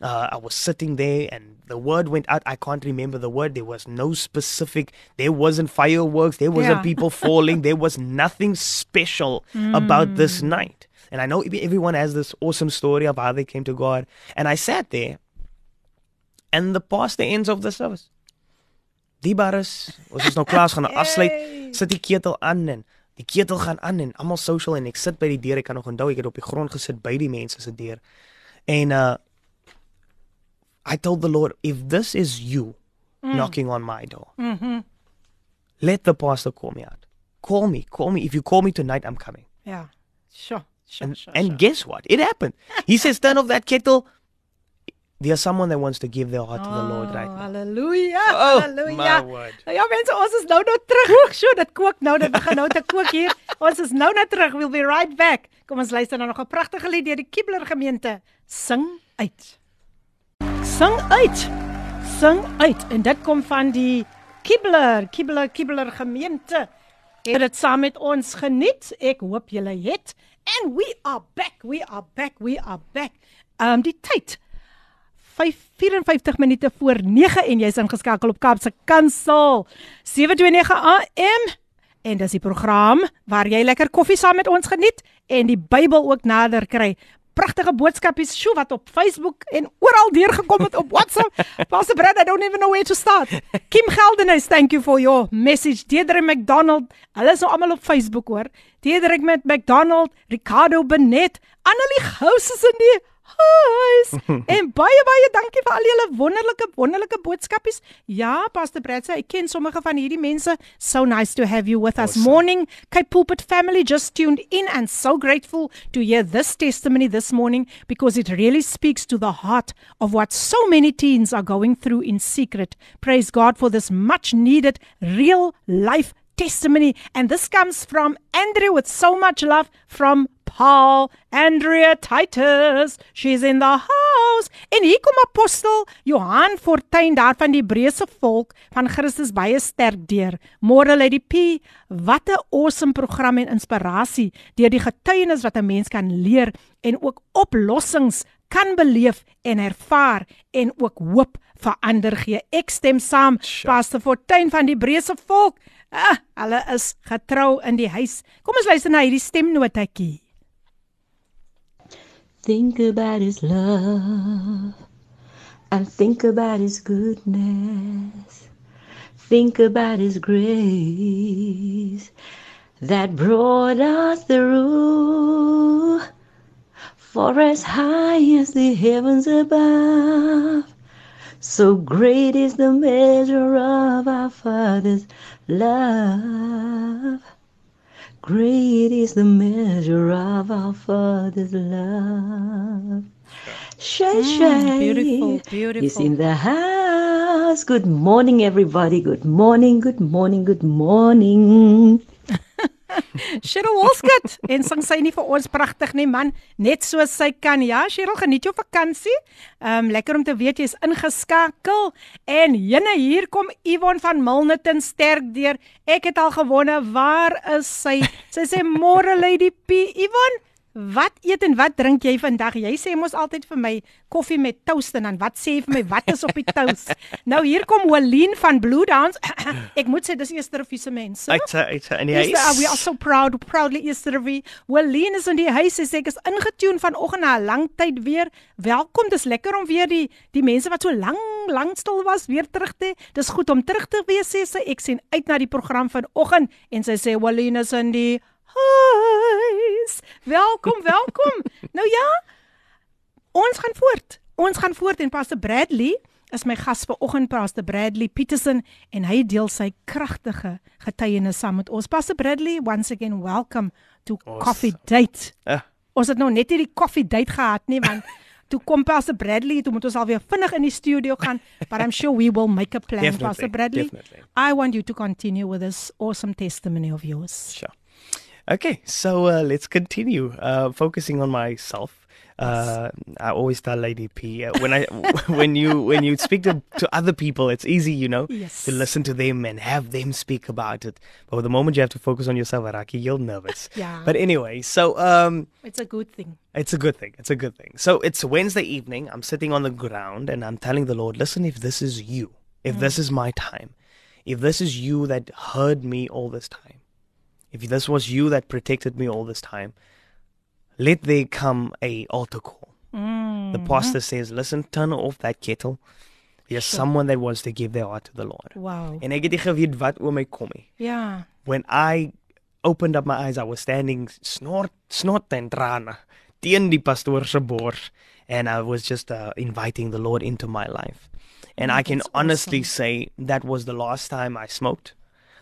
[SPEAKER 4] Uh, I was sitting there and the word went out. I can't remember the word. There was no specific, there wasn't fireworks, there wasn't yeah. people falling, there was nothing special mm. about this night. And I know everyone has this awesome story of how they came to God. And I sat there and the pastor ends of the service. Die bares, ons is nou klaar gaan afsluit. Sit die ketel aan en die ketel gaan aan en almal social en ek sit by die deur. Ek kan nog onthou ek het op die grond gesit by die mense se deur. En uh I told the Lord, if this is you mm. knocking on my door, mm-hmm. let the pastor call me out. Call me, call me. If you call me tonight, I'm coming.
[SPEAKER 1] Yeah, sure. Sure,
[SPEAKER 4] and,
[SPEAKER 1] sure,
[SPEAKER 4] and
[SPEAKER 1] sure.
[SPEAKER 4] guess what? It happened. He says, turn off that kettle there's someone that wants to give their heart oh, to the Lord right now.
[SPEAKER 1] Hallelujah.
[SPEAKER 4] Oh,
[SPEAKER 1] hallelujah.
[SPEAKER 4] My word.
[SPEAKER 1] Nou ja mense, ons is nou nou terug. Sjoe, dit kook nou, dit begin nou te kook hier. Ons is nou nou terug. We'll be right back. Kom ons luister nou nog 'n pragtige lied deur die Kibler gemeente. Sing uit. Sing uit. Sing uit. En dit kom van die Kibler, Kibler, Kibler gemeente. Het dit saam met ons geniet. Ek hoop julle het. And we are back. We are back. We are back. Um die tyd 54 minute voor 9 en jy's ingeskakel op Kaapse Kansel 729 AM en dis die program waar jy lekker koffie saam met ons geniet en die Bybel ook nader kry. Pragtige boodskapies sjo wat op Facebook en oral deurgekom het op WhatsApp. Pastor Brad, I don't even know where to start. Kim Geldenhuis, thank you for your message. Deidre McDonald, hulle is nou almal op Facebook hoor. Deidre met McDonald, Ricardo Benet, Annelie Gous is in die huis. en baie baie dankie vir al julle wonderlike wonderlike boodskapies. Ja, Pastor Brad sê ek ken sommige van hierdie mense. So nice to have you with awesome. us. Morning, Cape Pulpit family just tuned in and so grateful to hear this testimony this morning because it really speaks to the heart of what so many teens are going through in secret. Praise God for this much needed real life testimony. And this comes from Andrew with so much love from Paul, Andrea Titus. She's in the house. En hier kom apostel Johan Fortuin daar van die Hebreëse volk van Christus baie sterk deur. Môre lê die P. Wat 'n awesome program en inspirasie deur die getuienis wat 'n mens kan leer en ook oplossings kan beleef en ervaar en ook hoop verander gee. Ek stem saam. Sure. Pastor Fortuin van die Hebreëse volk. Ah, hulle is getrou in die huis. Kom ons luister na hierdie stemnotetjie.
[SPEAKER 7] Think about his love and think about his goodness. Think about his grace that brought us through. For as high as the heavens above, so great is the measure of our Father's love. Great is the measure of our Father's love. Shay Shay
[SPEAKER 1] mm, beautiful, beautiful.
[SPEAKER 7] is in the house. Good morning, everybody. Good morning, good morning, good morning.
[SPEAKER 1] Cheryl Wolskut en sing sy nie vir ons pragtig nie man net soos sy kan ja? Cheryl geniet jou vakansie um lekker om te weet jy's ingeskakel. En jene hier kom Yvonne van Milnerton sterk deur. Ek het al gewonne waar is sy? Sy sê môre lady P. Yvonne Wat eet en wat drink jy vandag? Jy sê mos altyd vir my koffie met toast en dan wat sê jy vir my wat is op die toast? nou hier kom Helene van Blue Dance. Ek moet sê dis eerste revie se mense.
[SPEAKER 4] Ek sê ek sê en jy is
[SPEAKER 1] we are so proud proudly eerste revie. Helene is in die huis sê ek is ingetune vanoggend na 'n lang tyd weer. Welkom, dis lekker om weer die die mense wat so lank lank stil was weer terug te. Dis goed om terug te wees sê sy. Ek sien uit na die program vanoggend en sy sê Helene is in die huis. Welkom, welkom. nou ja, ons gaan voort. Ons gaan voort en Pastor Bradley is my gas vanoggend, Pastor Bradley Peterson en hy deel sy kragtige getuienis saam met ons. Pastor Bradley, once again welcome to ons, Coffee Date. Uh. Ons het nou net hierdie Coffee Date gehad nie, want toe kom Pastor Bradley, toe moet ons alweer vinnig in die studio gaan, but I'm sure we will make a plan, definitely, Pastor Bradley. Definitely. I want you to continue with this awesome testimony of yours.
[SPEAKER 4] Sure. Okay, so uh, let's continue uh, focusing on myself. Uh, I always tell Lady P uh, when I when you when you speak to, to other people, it's easy, you know,
[SPEAKER 1] Yes.
[SPEAKER 4] to listen to them and have them speak about it. But the moment you have to focus on yourself, Araki, you're nervous.
[SPEAKER 1] Yeah.
[SPEAKER 4] But anyway, so um,
[SPEAKER 1] It's a good thing.
[SPEAKER 4] it's a good thing. It's a good thing. So it's Wednesday evening. I'm sitting on the ground and I'm telling the Lord, listen, if this is you, if this is my time, if this is you that heard me all this time, if this was you that protected me all this time, let there come a altar call. The pastor says, listen, turn off that kettle. There's someone that wants to give their heart to the Lord.
[SPEAKER 1] Wow.
[SPEAKER 4] En ek het nie geweet wat oor my kom nie
[SPEAKER 1] Yeah.
[SPEAKER 4] when I opened up my eyes, I was standing snort, snot en trane teen die pastoor se bors, and I was just uh, inviting the Lord into my life. And I can honestly
[SPEAKER 1] awesome.
[SPEAKER 4] say that was the last time I smoked.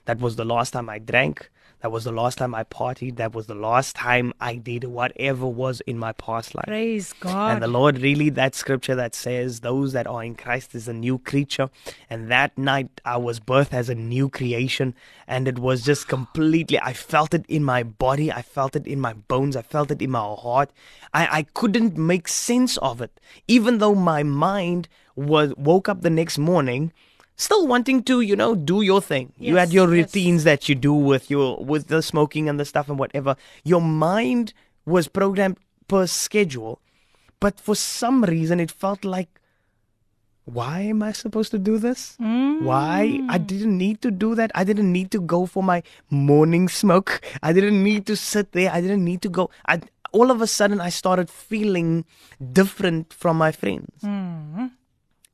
[SPEAKER 4] That was the last time I drank. That was the last time I partied. That was the last time I did whatever was in my past life.
[SPEAKER 1] Praise God.
[SPEAKER 4] And the Lord really, that scripture that says, those that are in Christ is a new creature. And that night I was birthed as a new creation. And it was just completely, I felt it in my body. I felt it in my bones. I felt it in my heart. I, I couldn't make sense of it. Even though my mind was woke up the next morning still wanting to you know do your thing. You had
[SPEAKER 1] Yes,
[SPEAKER 4] your
[SPEAKER 1] yes.
[SPEAKER 4] routines that you do with your with the smoking and the stuff and whatever. Your mind was programmed per schedule but for some reason it felt like why am i supposed to do this? Why? I mm. didn't need to do that. I didn't need to go for my morning smoke. I didn't need to sit there. I didn't need to go. I, all of a sudden i started feeling different from my friends mm-hmm.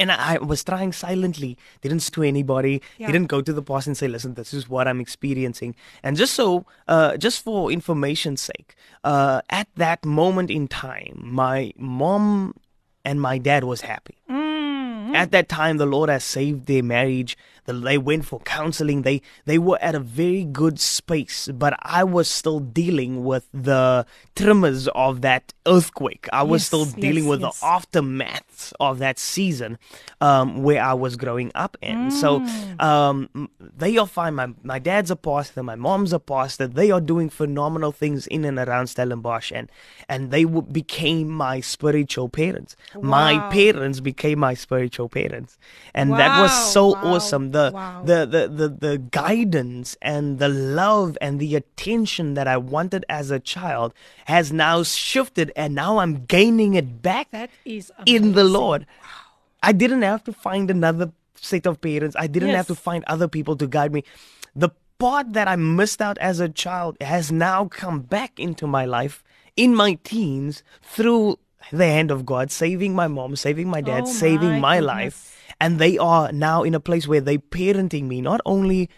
[SPEAKER 4] And I, I was trying silently, didn't to anybody,
[SPEAKER 1] Yeah.
[SPEAKER 4] didn't go to the boss and say, listen, this is what I'm experiencing. And just so, uh, just for information's sake, uh, at that moment in time, my mom and my dad was happy. At that time, the Lord has saved their marriage. The, they went for counseling. They they were at a very good space, but I was still dealing with the tremors of that earthquake. I was
[SPEAKER 1] Yes,
[SPEAKER 4] still dealing
[SPEAKER 1] yes,
[SPEAKER 4] with
[SPEAKER 1] yes.
[SPEAKER 4] the aftermath of that season um, where I was growing up in. So um, they are fine. My, my dad's a pastor, my mom's a pastor. They are doing phenomenal things in and around Stellenbosch, and, and they w- became my spiritual parents. My parents became my spiritual parents. And that was so
[SPEAKER 1] wow,
[SPEAKER 4] awesome. The,
[SPEAKER 1] wow.
[SPEAKER 4] the, the, the, the guidance and the love and the attention that I wanted as a child has now shifted, and now I'm gaining it back
[SPEAKER 1] that is
[SPEAKER 4] in the. Lord. I didn't have to find another set of parents. I didn't have to find other people to guide me. The part that I missed out as a child has now come back into my life in my teens through the hand of God, saving my mom, saving my dad,
[SPEAKER 1] Oh
[SPEAKER 4] saving
[SPEAKER 1] my
[SPEAKER 4] my life. And they are now in a place where they're parenting me, not only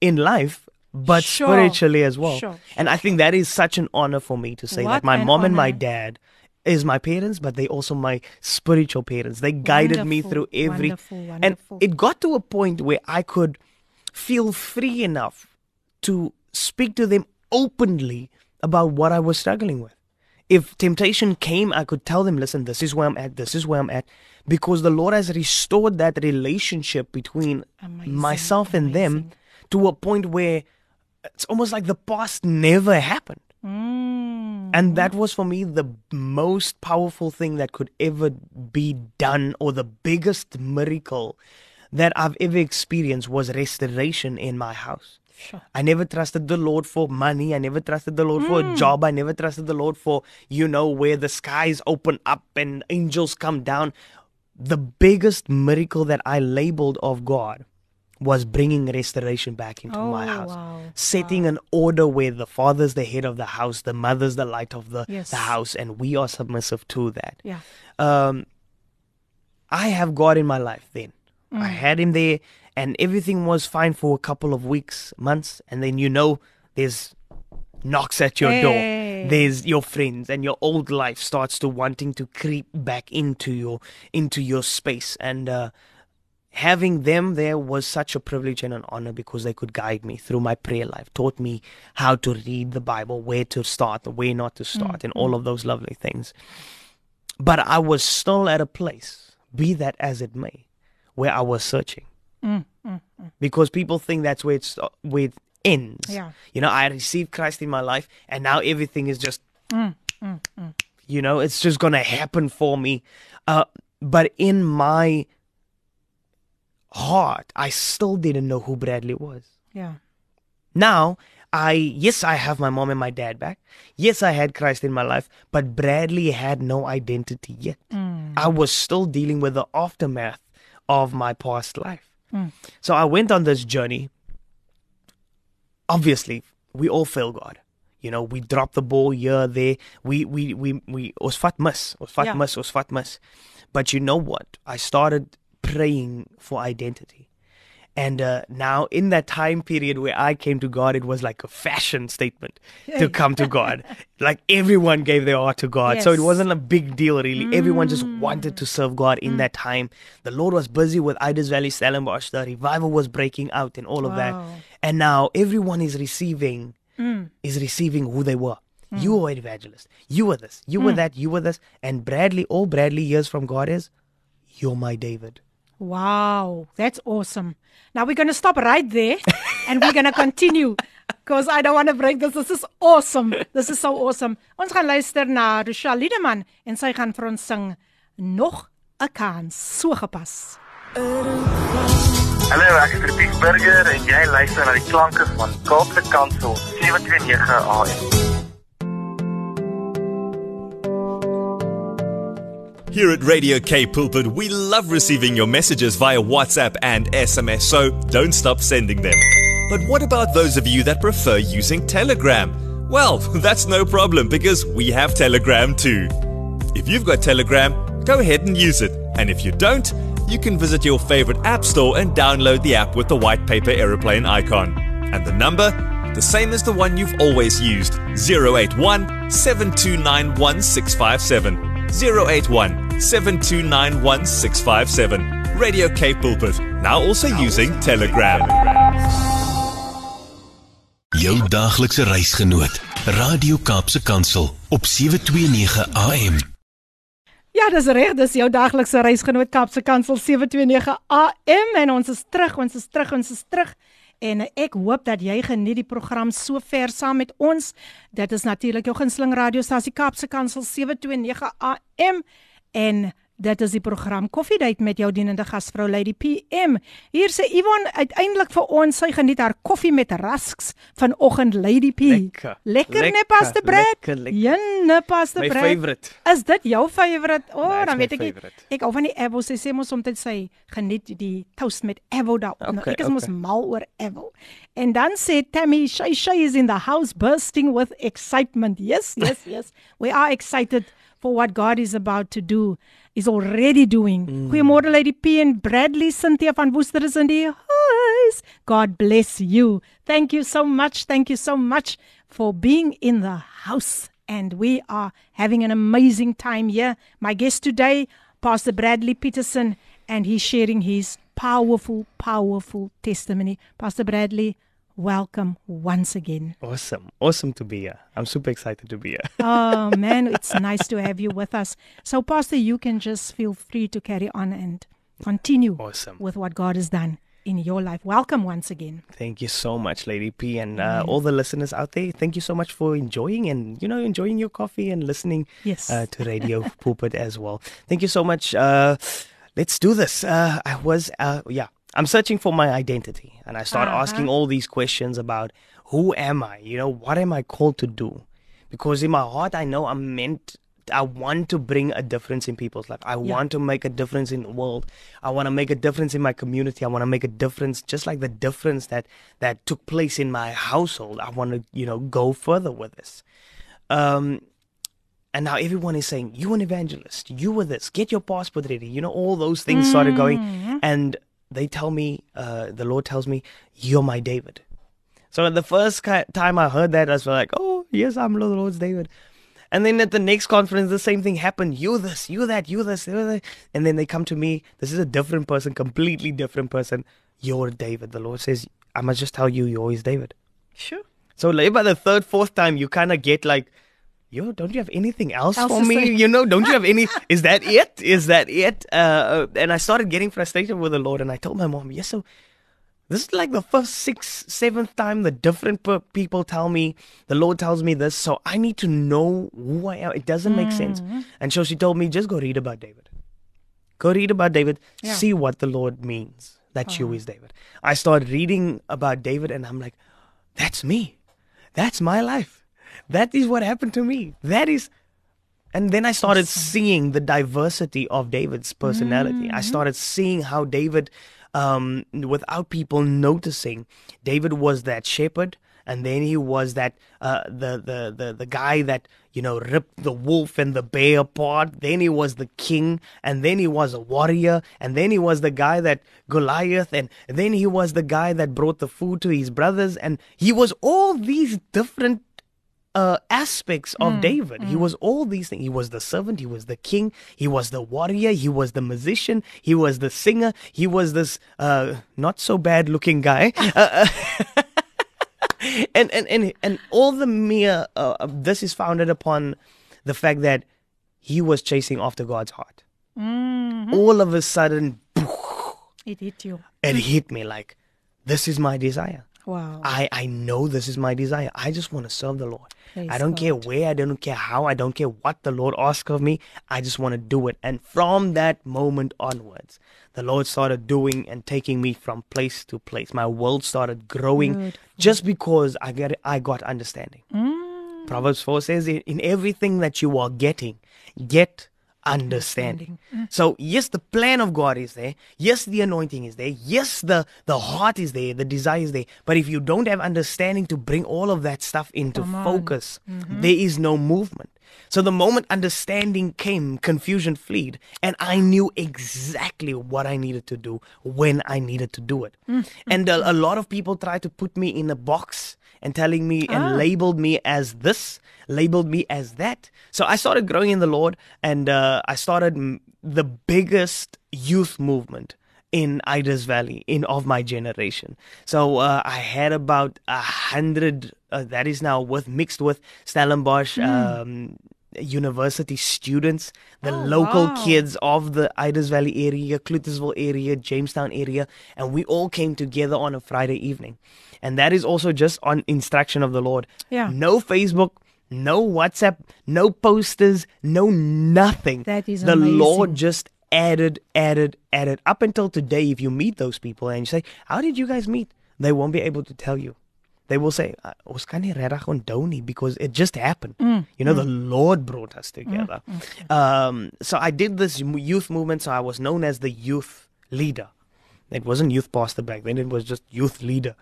[SPEAKER 4] in life, but
[SPEAKER 1] Sure,
[SPEAKER 4] spiritually as well.
[SPEAKER 1] sure,
[SPEAKER 4] and I think that is such an honor for me to say
[SPEAKER 1] What
[SPEAKER 4] that my
[SPEAKER 1] an
[SPEAKER 4] mom and my dad is my parents, but they also my spiritual parents. They guided me through every
[SPEAKER 1] wonderful,
[SPEAKER 4] and it got to a point where I could feel free enough to speak to them openly about what I was struggling with. If temptation came, I could tell them, listen, this is where I'm at, this is where I'm at, because the Lord has restored that relationship between
[SPEAKER 1] Amazing,
[SPEAKER 4] myself and them to a point where it's almost like the past never happened.
[SPEAKER 1] Mm.
[SPEAKER 4] And that was for me the most powerful thing that could ever be done, or the biggest miracle that I've ever experienced was restoration in my house.
[SPEAKER 1] Sure.
[SPEAKER 4] I never trusted the Lord for money. I never trusted the Lord for a job. I never trusted the Lord for, you know, where the skies open up and angels come down. The biggest miracle that I labeled of God was bringing restoration back into my
[SPEAKER 1] Oh,
[SPEAKER 4] house.
[SPEAKER 1] wow.
[SPEAKER 4] Setting an order where the father's the head of the house, the mother's the light of the,
[SPEAKER 1] Yes.
[SPEAKER 4] the house, and we are submissive to that
[SPEAKER 1] Yeah.
[SPEAKER 4] um, I have God in my life then.
[SPEAKER 1] Mm.
[SPEAKER 4] I had him there and everything was fine for a couple of weeks, months, and then you know there's knocks at your
[SPEAKER 1] Hey.
[SPEAKER 4] door. There's your friends and your old life starts to wanting to creep back into your into your space and uh having them there was such a privilege and an honor because they could guide me through my prayer life, taught me how to read the Bible, where to start, where not to start, and all of those lovely things. But I was still at a place, be that as it may, where I was searching. Because people think that's where it's where it ends.
[SPEAKER 1] Yeah.
[SPEAKER 4] You know, I received Christ in my life, and now everything is just. You know, it's just going to happen for me. Uh, but in my heart, I still didn't know who Bradley was.
[SPEAKER 1] Yeah.
[SPEAKER 4] Now, I yes, I have my mom and my dad back. Yes, I had Christ in my life, but Bradley had no identity yet.
[SPEAKER 1] Mm.
[SPEAKER 4] I was still dealing with the aftermath of my past life.
[SPEAKER 1] Mm.
[SPEAKER 4] So I went on this journey. Obviously, we all fail God. You know, we drop the ball here, there. We we we we was fat miss, was fat
[SPEAKER 1] Yeah.
[SPEAKER 4] miss, was fat miss. But you know what? I started praying for identity. And uh, now, in that time period where I came to God, it was like a fashion statement to come to God. like everyone gave their heart to God. So it
[SPEAKER 1] Mm.
[SPEAKER 4] wasn't a big deal, really. Everyone just wanted to serve God in that time. The Lord was busy with Idas Valley Stellenbosch. The revival was breaking out and all of that. And now everyone is receiving
[SPEAKER 1] Mm.
[SPEAKER 4] is receiving who they were. You were an evangelist. You were this. You were
[SPEAKER 1] Mm.
[SPEAKER 4] that. You were this. And Bradley, all Bradley hears from God is, "You're my David."
[SPEAKER 1] Wow, that's awesome. Now we're going to stop right there and we're going to continue because I don't want to break this. This is awesome. This is so awesome. Ons gaan luister na Rochelle Liedeman en sy gaan vir ons sing nog 'n kans. So gepas.
[SPEAKER 8] Hallo, ek is Retief Burger en jy luister na die klanke van Kaapse Kansel 729 AM.
[SPEAKER 9] Here at Radio Cape Pulpit, we love receiving your messages via WhatsApp and SMS, so don't stop sending them. But what about those of you that prefer using Telegram? Well, that's no problem because we have Telegram too. If you've got Telegram, go ahead and use it. And if you don't, you can visit your favorite app store and download the app with the white paper aeroplane icon. And the number? The same as the one you've always used 081 729 1657. 081 729 1657. Radio K Pulpit, now also using Telegram.
[SPEAKER 10] Jou daaglikse reisgenoot, Radio Kaapse Kansel op 729 AM.
[SPEAKER 1] Ja, dis reg, dis jou daglikse reisgenoot Kapse Kansel 729 AM en ons is terug, ons is terug, ons is terug. En ek hoop dat jy geniet die program so ver saam met ons. Dit is natuurlik jou gunsteling radiostasie Kapse Kansel 729 AM en dit is die program Koffiedייט met jou dienende gasvrou Lady PM. Hier sê Yvonne uiteindelik vir ons sy geniet haar koffie met rasks vanoggend Lady P.
[SPEAKER 4] Lekker.
[SPEAKER 1] Lekker,
[SPEAKER 4] Lekker,
[SPEAKER 1] nee Pastor Brad.
[SPEAKER 4] lekker, lekker.
[SPEAKER 1] Jenne Pastor
[SPEAKER 4] My
[SPEAKER 1] Brad.
[SPEAKER 4] favorite.
[SPEAKER 1] Is dit jou favorite? O, oh,
[SPEAKER 4] That's
[SPEAKER 1] dan
[SPEAKER 4] my
[SPEAKER 1] weet ek nie.
[SPEAKER 4] favorite.
[SPEAKER 1] Ek hou van die Avo. Sy sê mos soms sy geniet die toast met Avo daarop. nou,
[SPEAKER 4] Okay,
[SPEAKER 1] ek is mos
[SPEAKER 4] okay.
[SPEAKER 1] mal oor Avo. En dan sê Tammy, Shay Shay is in the house bursting with excitement. Yes, yes, yes. We are excited for what God is about to do. Is already doing. Mm. Goeiemôre Lady P en Bradley Cynthia van Woester is in die huis. God bless you. Thank you so much. Thank you so much for being in the house. And we are having an amazing time here. My guest today, Pastor Bradley Pietersen, and he's sharing his powerful, powerful testimony. Pastor Bradley, welcome once again.
[SPEAKER 4] Awesome. Awesome to be here. I'm super excited to be here.
[SPEAKER 1] Oh man, it's nice to have you with us. So, Pastor, you can just feel free to carry on and continue
[SPEAKER 4] Awesome.
[SPEAKER 1] with what God has done in your life. Welcome once again.
[SPEAKER 4] Thank you so much, Lady P, and uh, all the listeners out there. Thank you so much for enjoying and you know enjoying your coffee and listening
[SPEAKER 1] Yes.
[SPEAKER 4] uh, to Radio Pulpit as well. Thank you so much. Uh, let's do this. Uh, I was uh, yeah. I'm searching for my identity, and I start
[SPEAKER 1] Uh-huh.
[SPEAKER 4] asking all these questions about who am I? You know, what am I called to do? Because in my heart, I know I'm meant. I want to bring a difference in people's life. I want to make a difference in the world. I want to make a difference in my community. I want to make a difference, just like the difference that that took place in my household. I want to, you know, go further with this. Um, and now everyone is saying, "You an evangelist. You were this. Get your passport ready." You know, all those things started going, and they tell me, uh, the Lord tells me, "You're my David." So the first time I heard that, I was like, "Oh, yes, I'm the Lord's David." And then at the next conference, the same thing happened. You this, you that, you this, you that. And then they come to me. This is a different person, completely different person. You're David. The Lord says, I must just tell you, you're always David.
[SPEAKER 1] Sure.
[SPEAKER 4] So like by the third, fourth time, you kind of get like, yo, don't you have anything else,
[SPEAKER 1] Else
[SPEAKER 4] for me?
[SPEAKER 1] say.
[SPEAKER 4] You know, don't you have any? Is that it? Is that it? Uh, and I started getting frustrated with the Lord, and I told my mom, yes, so this is like the first sixth, seventh time the different people tell me, the Lord tells me this. So I need to know who I am. It doesn't make sense.
[SPEAKER 1] Mm-hmm.
[SPEAKER 4] And so she told me, just go read about David. Go read about David.
[SPEAKER 1] Yeah.
[SPEAKER 4] See what the Lord means that you
[SPEAKER 1] Uh-huh.
[SPEAKER 4] is David. I started reading about David and I'm like, that's me. That's my life. That is what happened to me. That is. And then I started seeing the diversity of David's personality. I started seeing how David, um, without people noticing, David was that shepherd, and then he was that uh, the, the the the guy that you know ripped the wolf and the bear apart. Then he was the king, and then he was a warrior, and then he was the guy that Goliath, and then he was the guy that brought the food to his brothers, and he was all these different uh, aspects of David. He was all these things. He was the servant, he was the king, he was the warrior, he was the musician, he was the singer, he was this uh, not so bad looking guy. Uh, and, and, and, and all the mere, uh, uh, this is founded upon the fact that he was chasing after God's heart.
[SPEAKER 1] Mhm.
[SPEAKER 4] All of a sudden,
[SPEAKER 1] It hit you.
[SPEAKER 4] it hit me like, this is my desire.
[SPEAKER 1] Wow.
[SPEAKER 4] I, I know this is my desire. I just want to serve the Lord.
[SPEAKER 1] Praise
[SPEAKER 4] I don't care where, I don't care how, I don't care what the Lord asks of me. I just want to do it. And from that moment onwards, the Lord started doing and taking me from place to place. My world started growing
[SPEAKER 1] Beautiful.
[SPEAKER 4] just because I got I got understanding.
[SPEAKER 1] Mm.
[SPEAKER 4] Proverbs 4 says, in, in everything that you are getting, get understanding. So, yes, the plan of God is there. Yes, the anointing is there. Yes, the, the heart is there. The desire is there. But if you don't have understanding to bring all of that stuff into focus,
[SPEAKER 1] Mhm.
[SPEAKER 4] there is no movement. So the moment understanding came, confusion fled, and I knew exactly what I needed to do when I needed to do it.
[SPEAKER 1] Mm.
[SPEAKER 4] And a, a lot of people tried to put me in a box and telling me
[SPEAKER 1] Ah.
[SPEAKER 4] and labeled me as this, labeled me as that. So I started growing in the Lord, and uh, I started mm, the biggest youth movement in Idas Valley in of my generation. So uh, I had about a hundred. Uh, that is now with mixed with Stellenbosch.
[SPEAKER 1] Mm.
[SPEAKER 4] Um, University students, the
[SPEAKER 1] Oh,
[SPEAKER 4] local
[SPEAKER 1] wow.
[SPEAKER 4] kids of the Idas Valley area, Cloetesville area, Jamestown area, and we all came together on a Friday evening. And that is also just on instruction of the Lord.
[SPEAKER 1] Yeah.
[SPEAKER 4] No Facebook, no WhatsApp, no posters, no nothing.
[SPEAKER 1] That is
[SPEAKER 4] the
[SPEAKER 1] amazing.
[SPEAKER 4] Lord just added, added, added. Up until today, if you meet those people and you say, How did you guys meet? They won't be able to tell you. They will say, "Uh, Ons kan nie regtig onthou nie because it just happened.
[SPEAKER 1] Mm,
[SPEAKER 4] You know,
[SPEAKER 1] mm.
[SPEAKER 4] the Lord brought us together. Um, so I did this youth movement, so I was known as the youth leader. It wasn't youth pastor back then, it was just youth leader.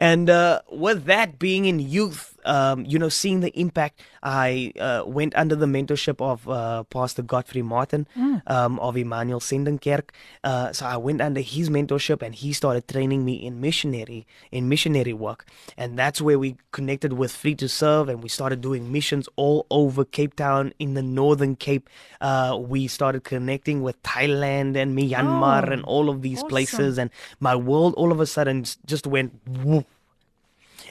[SPEAKER 4] And uh, with that being in youth, um, you know, seeing the impact, I uh, went under the mentorship of uh, Pastor Godfrey Martin
[SPEAKER 1] Mm.
[SPEAKER 4] um, of Emmanuel Sendingkerk. Uh, so I went under his mentorship, and he started training me in missionary in missionary work, and that's where we connected with Free to Serve, and we started doing missions all over Cape Town in the Northern Cape. Uh, we started connecting with Thailand and Myanmar
[SPEAKER 1] Oh,
[SPEAKER 4] and all of these
[SPEAKER 1] awesome.
[SPEAKER 4] places, and my world all of a sudden just went whoop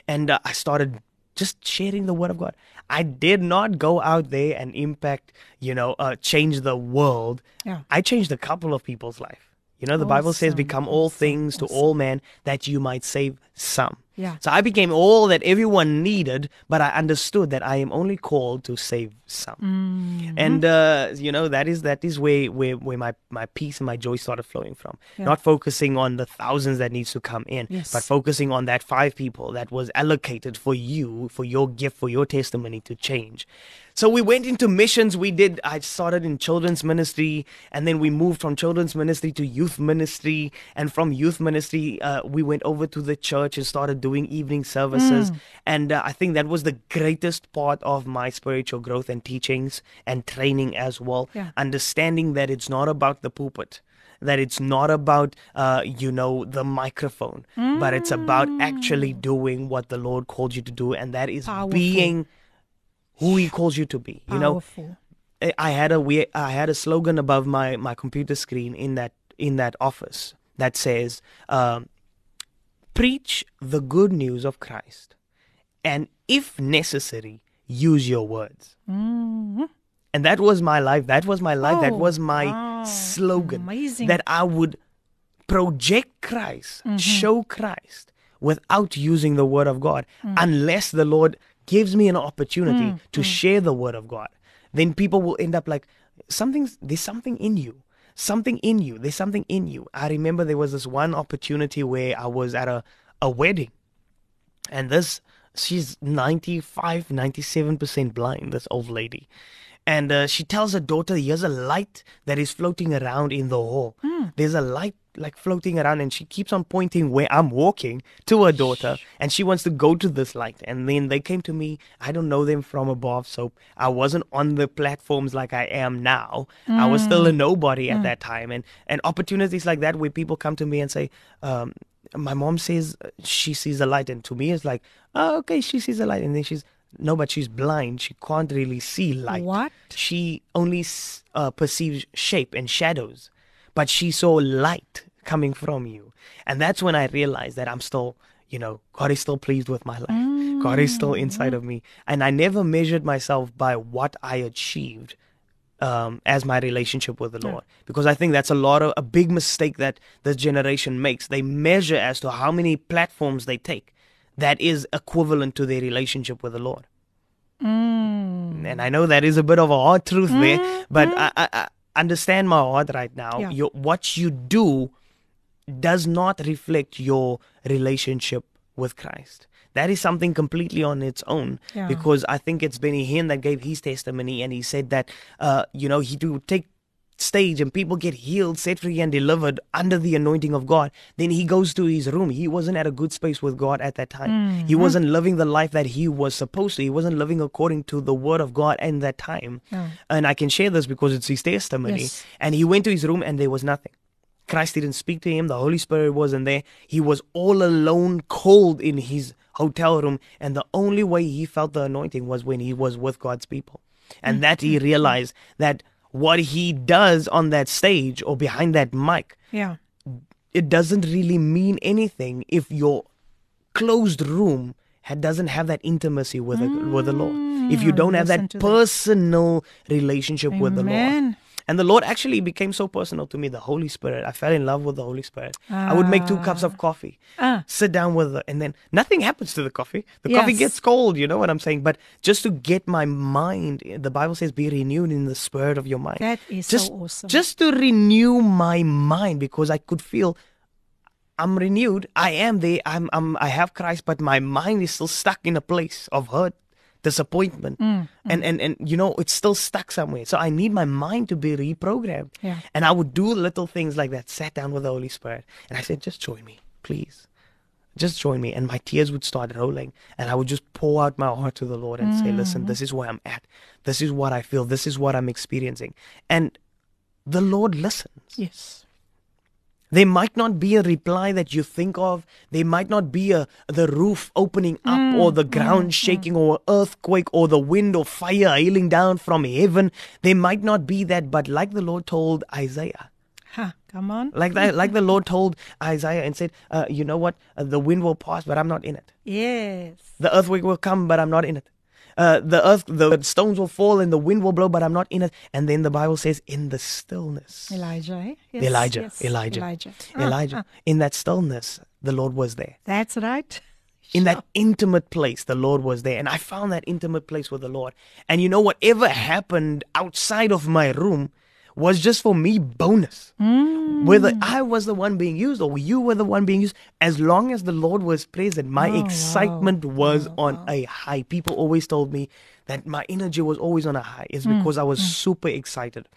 [SPEAKER 4] and uh, I started just sharing the word of God. I did not go out there and impact, you know, uh, change the world.
[SPEAKER 1] Yeah.
[SPEAKER 4] I changed a couple of people's life. You know, the Bible says, "Become all things to all men, that you might save some."
[SPEAKER 1] Yeah.
[SPEAKER 4] So I became all that everyone needed, but I understood that I am only called to save some.
[SPEAKER 1] Mhm.
[SPEAKER 4] And uh, you know that is that is where where, where my, my peace and my joy started flowing from.
[SPEAKER 1] Yeah.
[SPEAKER 4] Not focusing on the thousands that needs to come in,
[SPEAKER 1] Yes.
[SPEAKER 4] but focusing on that five people that was allocated for you, for your gift, for your testimony to change. So we went into missions. We did. I started in children's ministry, and then we moved from children's ministry to youth ministry, and from youth ministry, uh, we went over to the church and started doing evening services.
[SPEAKER 1] Mm.
[SPEAKER 4] And uh, I think that was the greatest part of my spiritual growth and teachings and training as well.
[SPEAKER 1] Yeah.
[SPEAKER 4] Understanding that it's not about the pulpit, that it's not about, uh, you know, the microphone, but it's about actually doing what the Lord called you to do, and that is
[SPEAKER 1] Powerful.
[SPEAKER 4] being who He calls you to be. You know,
[SPEAKER 1] Powerful.
[SPEAKER 4] I had a we I had a slogan above my my computer screen in that in that office that says, um, "Preach the good news of Christ, and if necessary, use your words."
[SPEAKER 1] Mhm.
[SPEAKER 4] And that was my life. That was my life. that
[SPEAKER 1] Oh,
[SPEAKER 4] was my
[SPEAKER 1] wow.
[SPEAKER 4] slogan.
[SPEAKER 1] Amazing.
[SPEAKER 4] That I would project Christ, mm-hmm. show Christ without using the word of God, mm. unless the Lord gives me an opportunity mm. to mm. share the word of God. Then people will end up like something's there's something in you. Something in you. There's something in you. I remember there was this one opportunity where I was at a, a wedding. And this she's 95 97% blind this old lady and uh, she tells her daughter here's a light that is floating around in the hall mm. there's a light like floating around and she keeps on pointing where i'm walking to her daughter and she wants to go to this light and then they came to me i don't know them from above so i wasn't on the platforms like i am now mm. i was still a hmm. nobody at mm. that time and and opportunities like that where people come to me and say um, my mom says she sees a light and to me it's like oh, okay she sees a light and then she's no, but she's blind. She can't really see light.
[SPEAKER 1] What?
[SPEAKER 4] She only uh, perceives shape and shadows, but she saw light coming from you. And that's when I realized that I'm still, you know, God is still pleased with my life. Mm. God is still inside of me. And I never measured myself by what I achieved um, as my relationship with the Lord. Yeah. Because I think that's a lot of a big mistake that this generation makes. They measure as to how many platforms they take that is equivalent to their relationship with the Lord.
[SPEAKER 1] Mm.
[SPEAKER 4] And I know that is a bit of a hard truth mm. there, but mm. I, I, I, understand my heart right now. Yeah. Your, what you do does not reflect your relationship with Christ. That is something completely on its own yeah. because I think it's Benny Hinn that gave his testimony and he said that, uh, you know, he would take stage and people get healed, set free, and delivered under the anointing of God, then he goes to his room. He wasn't at a good space with God at that time. Mm-hmm. He wasn't living the life that he was supposed to. He wasn't living according to the word of God in that time. Oh. And I can share this because it's his testimony. Yes. And he went to his room and there was nothing. Christ didn't speak to him. The Holy Spirit wasn't there. He was all alone, cold in his hotel room. And the only way he felt the anointing was when he was with God's people. And mm-hmm. that he realized that what he does on that stage or behind that mic.
[SPEAKER 1] Yeah.
[SPEAKER 4] It doesn't really mean anything if your closed room doesn't have that intimacy with the, with the Lord. If you mm, don't have that personal that. relationship Amen. with the Lord. And the Lord actually became so personal to me, the Holy Spirit. I fell in love with the Holy Spirit. Ah. I would make two cups of ah. coffee, ah. sit down with it, and then nothing happens to the coffee. The yes. coffee gets cold, you know what I'm saying? But just to get my mind, the Bible says, be renewed in the spirit of your mind.
[SPEAKER 1] That is
[SPEAKER 4] just,
[SPEAKER 1] so awesome.
[SPEAKER 4] Just to renew my mind because I could feel I'm renewed. I am there. I'm, I'm, I have Christ, but my mind is still stuck in a place of hurt disappointment. Mm, and, mm. and and you know it's still stuck somewhere so i need my mind to be reprogrammed.
[SPEAKER 1] Yeah.
[SPEAKER 4] and i would do little things like that. Sat down with the holy spirit. And i said just join me please. Just join me. And my tears would start rolling. And i would just pour out my heart to the lord and mm. say listen mm-hmm. this is where i'm at. This is what i feel. This is what i'm experiencing. And the lord listens.
[SPEAKER 1] Yes
[SPEAKER 4] there might not be a reply that you think of. There might not be a the roof opening up mm, or the ground mm, shaking mm. or earthquake or the wind or fire hailing down from heaven. There might not be that, but like the Lord told Isaiah.
[SPEAKER 1] Ha, come on.
[SPEAKER 4] Like that, like the Lord told Isaiah and said, uh, you know what? Uh, the wind will pass, but I'm not in it.
[SPEAKER 1] Yes.
[SPEAKER 4] The earthquake will come, but I'm not in it uh, the earth, the stones will fall and the wind will blow, but I'm not in it. And then the Bible says, in the stillness.
[SPEAKER 1] Elijah, eh? yes,
[SPEAKER 4] Elijah,
[SPEAKER 1] yes.
[SPEAKER 4] Elijah,
[SPEAKER 1] Elijah,
[SPEAKER 4] Elijah. Ah, ah. In that stillness, the Lord was there.
[SPEAKER 1] That's right.
[SPEAKER 4] In that intimate place, the Lord was there. And I found that intimate place with the Lord. And you know, whatever happened outside of my room, was just for me bonus.
[SPEAKER 1] Mm.
[SPEAKER 4] Whether I was the one being used or you were the one being used, as long as the Lord was present, my oh, excitement wow. was wow, on wow. a high. People always told me that my energy was always on a high. It's mm. because mm. I was mm. super excited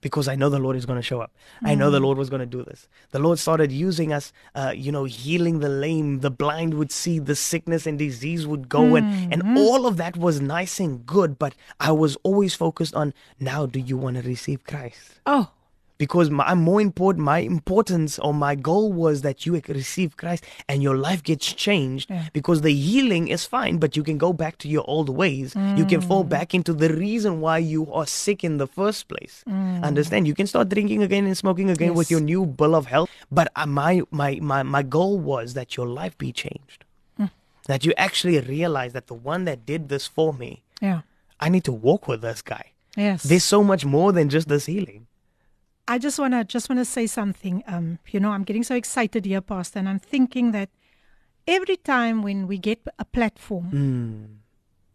[SPEAKER 4] because I know the Lord is going to show up. Mm. I know the mm. Lord was going to do this. The Lord started using us, uh, you know, healing the lame, the blind would see, the sickness and disease would go, mm. and and mm-hmm. all of that was nice and good. But I was always focused on now. Do you want to receive Christ?
[SPEAKER 1] Oh,
[SPEAKER 4] because my more important my importance or my goal was that you receive Christ and your life gets changed yeah. because the healing is fine but you can go back to your old ways mm. you can fall mm. back into the reason why you are sick in the first place mm. understand you can start drinking again and smoking again yes. with your new bill of health but uh, my, my my my goal was that your life be changed mm. that you actually realize that the one that did this for me
[SPEAKER 1] yeah
[SPEAKER 4] I need to walk with this guy
[SPEAKER 1] yes
[SPEAKER 4] there's so much more than just this healing
[SPEAKER 1] I just wanna just wanna say something. Um, you know, I'm getting so excited here, Pastor, and I'm thinking that every time when we get a platform,
[SPEAKER 4] Mm.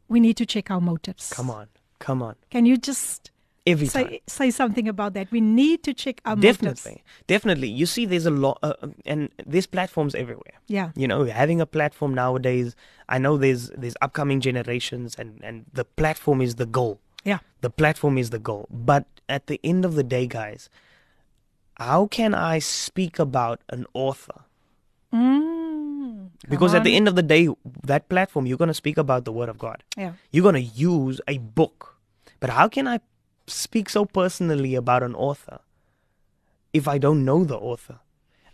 [SPEAKER 1] we need to check our motives.
[SPEAKER 4] Come on. Come on.
[SPEAKER 1] Can you just
[SPEAKER 4] Every
[SPEAKER 1] say
[SPEAKER 4] time.
[SPEAKER 1] say something about that? We need to check our motives.
[SPEAKER 4] Definitely. Definitely. You see, there's a lot, uh, um, and there's platforms everywhere.
[SPEAKER 1] Yeah.
[SPEAKER 4] You know, having a platform nowadays, I know there's there's upcoming generations, and and the platform is the goal.
[SPEAKER 1] Yeah.
[SPEAKER 4] The platform is the goal. But at the end of the day, guys, how can I speak about an author?
[SPEAKER 1] Mm,
[SPEAKER 4] Because
[SPEAKER 1] come
[SPEAKER 4] at the end of the day, that platform, you're going to speak about the Word of God.
[SPEAKER 1] Yeah.
[SPEAKER 4] You're going to use a book. But how can I speak so personally about an author if I don't know the author?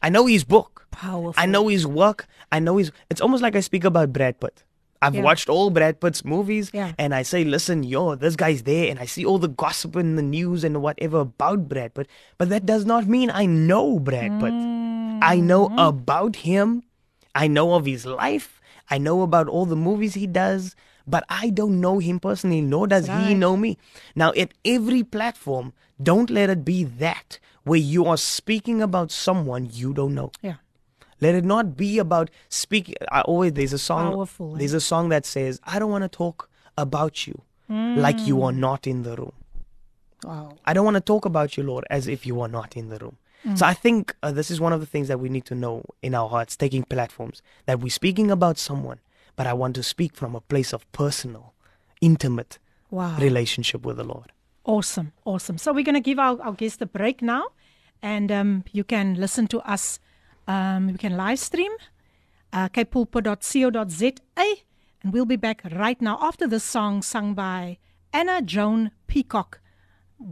[SPEAKER 4] I know his book.
[SPEAKER 1] Powerful.
[SPEAKER 4] I know his work. I know his. It's almost like I speak about Brad Pitt. I've
[SPEAKER 1] Yeah.
[SPEAKER 4] watched all Brad Pitt's movies,
[SPEAKER 1] Yeah.
[SPEAKER 4] and I say, "Listen, yo, this guy's there," and I see all the gossip in the news and whatever about Brad Pitt. But that does not mean I know Brad Pitt. I know
[SPEAKER 1] Mm-hmm.
[SPEAKER 4] about him. I know of his life. I know about all the movies he does. But I don't know him personally, nor does he know me. Now, at every platform, don't let it be that where you are speaking about someone you don't know.
[SPEAKER 1] Yeah.
[SPEAKER 4] Let it not be about speaking. I always there's a song.
[SPEAKER 1] Powerful, eh?
[SPEAKER 4] There's a song that says, "I don't want to talk about you like you are not in the room.
[SPEAKER 1] Wow.
[SPEAKER 4] I don't want to talk about you, Lord, as if you are not in the room." So I think uh, this is one of the things that we need to know in our hearts, taking platforms that we're speaking about someone, but I want to speak from a place of personal, intimate
[SPEAKER 1] Wow.
[SPEAKER 4] relationship with the Lord.
[SPEAKER 1] Awesome, awesome. So we're going to give our, our guest a break now, and um, you can listen to us. Um, you can live stream uh, kpulpit.co.za, and we'll be back right now after this song sung by Anna Joan Peacock.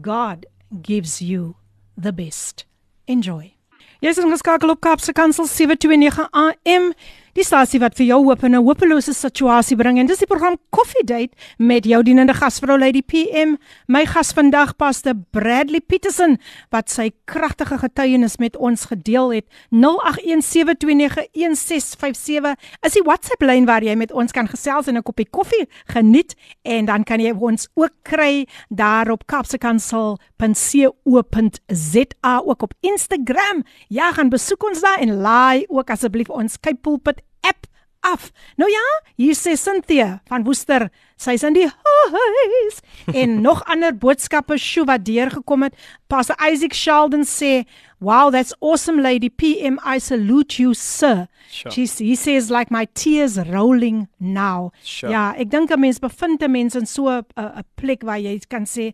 [SPEAKER 1] God gives you the best. Enjoy. Jy is ingeskakel op Kaapse Kansel 729 AM. Die stasie wat vir jou hoop in 'n hopelose situasie bring en dis die program Coffee Date met jou dienende gasvrou Lady PM. My gas vandag paste Bradley Petersen wat sy kragtige getuienis met ons gedeel het. 0817291657 is die WhatsApp lyn waar jy met ons kan gesels en 'n koppie koffie geniet en dan kan jy ons ook kry daar op kapsekansel.co.za ook op Instagram. Ja, gaan besoek ons daar en laai ook asseblief ons Cape Pulpit af. Nou ja, hier sê Cynthia van Woester, sy's in die huis en nog ander boodskappe sjo wat deurgekom het. Pastor Isaac Sheldon sê, "Wow, that's awesome lady PM. I salute you, sir."
[SPEAKER 4] Sure.
[SPEAKER 1] She's, he says like my tears rolling now.
[SPEAKER 4] Sure.
[SPEAKER 1] Ja, ek dink 'n mens bevind 'n mens in so 'n 'n plek waar jy kan sê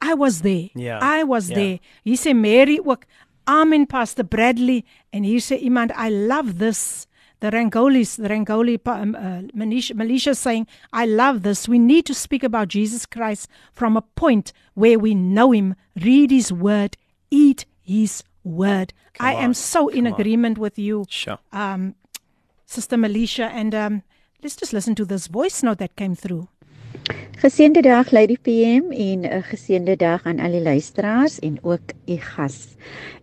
[SPEAKER 1] I was there.
[SPEAKER 4] Ja,
[SPEAKER 1] I was
[SPEAKER 4] ja.
[SPEAKER 1] there. Hier sê Mary ook, "Amen Pastor Bradley." En hier sê iemand, "I love this." The Rangolis, the Rangoli um, uh, Manisha, Malaysia saying, I love this. We need to speak about Jesus Christ from a point where we know him, read his word, eat his word.
[SPEAKER 4] Come
[SPEAKER 1] I am
[SPEAKER 4] on,
[SPEAKER 1] so in
[SPEAKER 4] come on.
[SPEAKER 1] agreement with you,
[SPEAKER 4] Sure.
[SPEAKER 1] um, Sister Malaysia. And um, let's just listen to this voice note that came through.
[SPEAKER 11] Geseënde dag Lady PM en 'n geseënde dag aan al die luisteraars en ook u gas.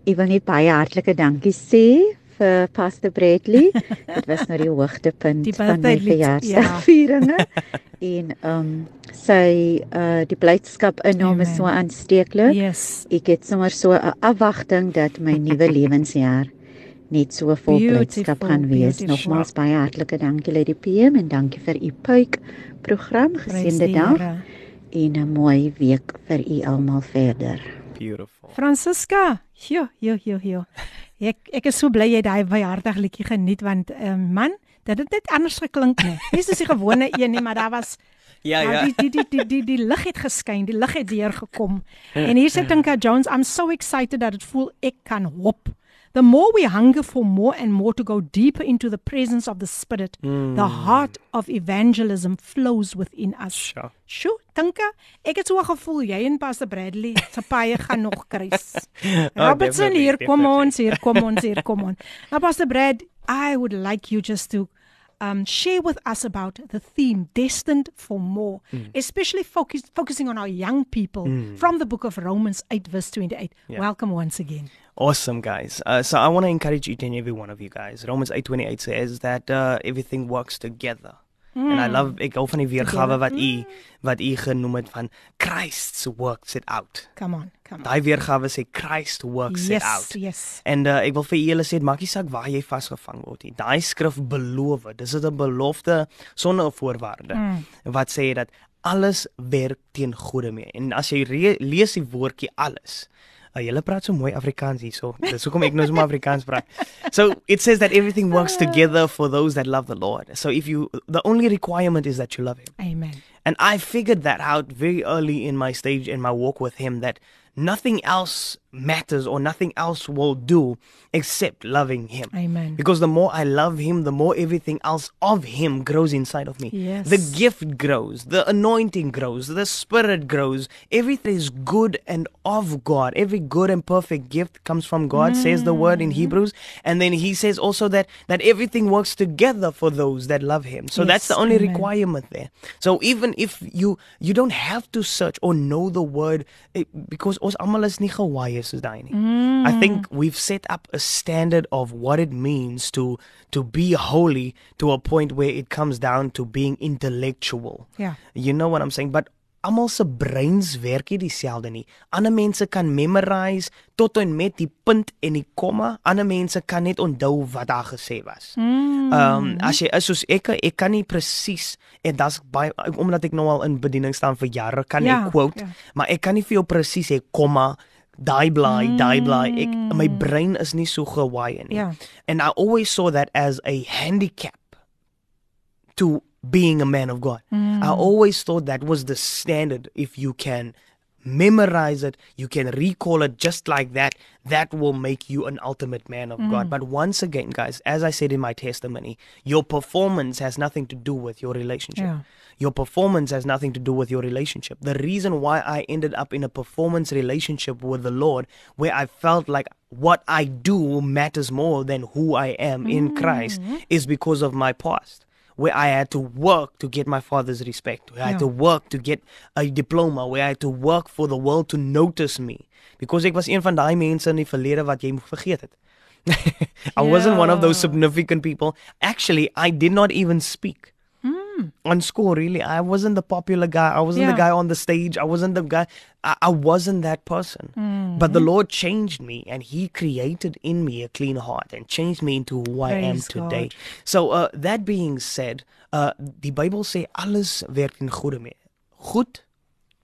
[SPEAKER 11] Ek wil net baie hartlike dankie sê vir Pastor Bradley. Dit was nou die hoogtepunt
[SPEAKER 1] Die
[SPEAKER 11] van my
[SPEAKER 1] lied, ja.
[SPEAKER 11] verjaarsdagvieringe. en ehm um, sy uh die blydskap in hom is so aansteeklik.
[SPEAKER 1] Yes.
[SPEAKER 11] Ek het sommer so 'n afwagting dat my nuwe lewensjaar net so vol blydskap gaan wees.
[SPEAKER 1] beautiful.
[SPEAKER 11] Nogmaals baie hartlike dankie Lady PM en dankie vir u puik program. Geseënde
[SPEAKER 1] die
[SPEAKER 11] dag en 'n mooi week vir u almal verder.
[SPEAKER 4] Beautiful.
[SPEAKER 1] Francisca, jo, jo, jo, jo. Ek ek is so bly jy daai wyhartig liedjie geniet want uh, man, dit het net anders geklink nie. Nie soos die gewone een nie, maar daar was
[SPEAKER 4] Ja, ja.
[SPEAKER 1] Die die die die die, die lig het geskyn, die lig het deurgekom. en hier sê Tinka Jones, I'm so excited that it voel ek kan hop. The more we hunger for more and more to go deeper into the presence of the Spirit, the hmm. heart of evangelism flows within us.
[SPEAKER 4] Sure.
[SPEAKER 1] Sjoe, Tinka, ek het so 'n gevoel jy en Pastor Bradley se paie gaan nog kruis. Oh, Robertson,
[SPEAKER 4] definitely,
[SPEAKER 1] hier kom ons, hier kom ons, hier kom ons. Now Pastor Brad, I would like you just to um, share with us about the theme destined for more, hmm. especially focus, focusing on our young people hmm. from the book of Romans 8, verse 28.
[SPEAKER 4] Yeah.
[SPEAKER 1] Welcome once again.
[SPEAKER 4] Awesome, guys. Uh, so I want to encourage each and every one of you guys. Romans 8:28 says that uh, everything works together Mm. And I love ek hou van die weergawe wat u mm. wat u genoem het van Christ works it out.
[SPEAKER 1] Come on, come on.
[SPEAKER 4] Daai weergawe sê Christ works
[SPEAKER 1] yes,
[SPEAKER 4] it out.
[SPEAKER 1] Yes.
[SPEAKER 4] En uh, ek wil vir julle sê maak nie saak waar jy vasgevang word nie. Daai skrif beloof, dis 'n belofte sonder 'n voorwaarde mm. wat sê dat alles werk teen goeie mee. En as jy lees die woordjie alles, Uh, julle praat so mooi Afrikaans hierso. Dis hoekom ek nou so Afrikaans praat. So it says that everything works together for those that love the Lord. So if you the only requirement is that you love him.
[SPEAKER 1] Amen.
[SPEAKER 4] And I figured that out very early in my stage in my walk with him that nothing else matters or nothing else will do except loving him.
[SPEAKER 1] Amen.
[SPEAKER 4] Because the more I love him, the more everything else of him grows inside of me.
[SPEAKER 1] Yes.
[SPEAKER 4] The gift grows, the anointing grows, the spirit grows. Everything is good and of God. Every good and perfect gift comes from God, mm. says the word in mm-hmm. Hebrews. And then he says also that that everything works together for those that love him. So yes. that's the only Amen. requirement there. So even if you you don't have to search or know the word because ons almal is nie gewaai is daai Mm. I think we've set up a standard of what it means to to be holy to a point where it comes down to being intellectual.
[SPEAKER 1] Yeah.
[SPEAKER 4] You know what I'm saying? But almal se breins werk nie dieselfde nie. Ander mense kan memorize tot en met die punt en die komma. Ander mense kan net onthou wat daar gesê was.
[SPEAKER 1] Mm.
[SPEAKER 4] Ehm um, as jy is soos ek, ek kan nie presies en dit's baie omdat ek nou al in bediening staan vir jare kan ja, ek quote, ja. maar ek kan nie vir jou presies sê komma daai blaai, mm. daai blaai. Ek my mm. brein is nie so gewaai nie.
[SPEAKER 1] Yeah.
[SPEAKER 4] And I always saw that as a handicap to being a man of God.
[SPEAKER 1] Mm.
[SPEAKER 4] I always thought that was the standard if you can memorize it, you can recall it just like that, that will make you an ultimate man of mm. God. But once again, guys, as I said in my testimony, your performance has nothing to do with your relationship.
[SPEAKER 1] Yeah.
[SPEAKER 4] Your performance has nothing to do with your relationship. The reason why I ended up in a performance relationship with the Lord, where I felt like what I do matters more than who I am mm. in Christ, is because of my past where I had to work to get my father's respect, where I had to work to get a diploma, where I had to work for the world to notice me. Because ek was een van daai mense in die verlede wat jy vergeet het. I yeah. wasn't one of those significant people. Actually, I did not even speak.
[SPEAKER 1] Mm.
[SPEAKER 4] On school, really. I wasn't the popular guy. I wasn't
[SPEAKER 1] yeah.
[SPEAKER 4] the guy on the stage. I wasn't the guy. I, I wasn't that person.
[SPEAKER 1] Mm.
[SPEAKER 4] But the Lord changed me and He created in me a clean heart and changed me into who
[SPEAKER 1] Praise
[SPEAKER 4] I am today.
[SPEAKER 1] God.
[SPEAKER 4] So, uh, that being said, uh, die Bybel sê alles werk in goeie mee. Goed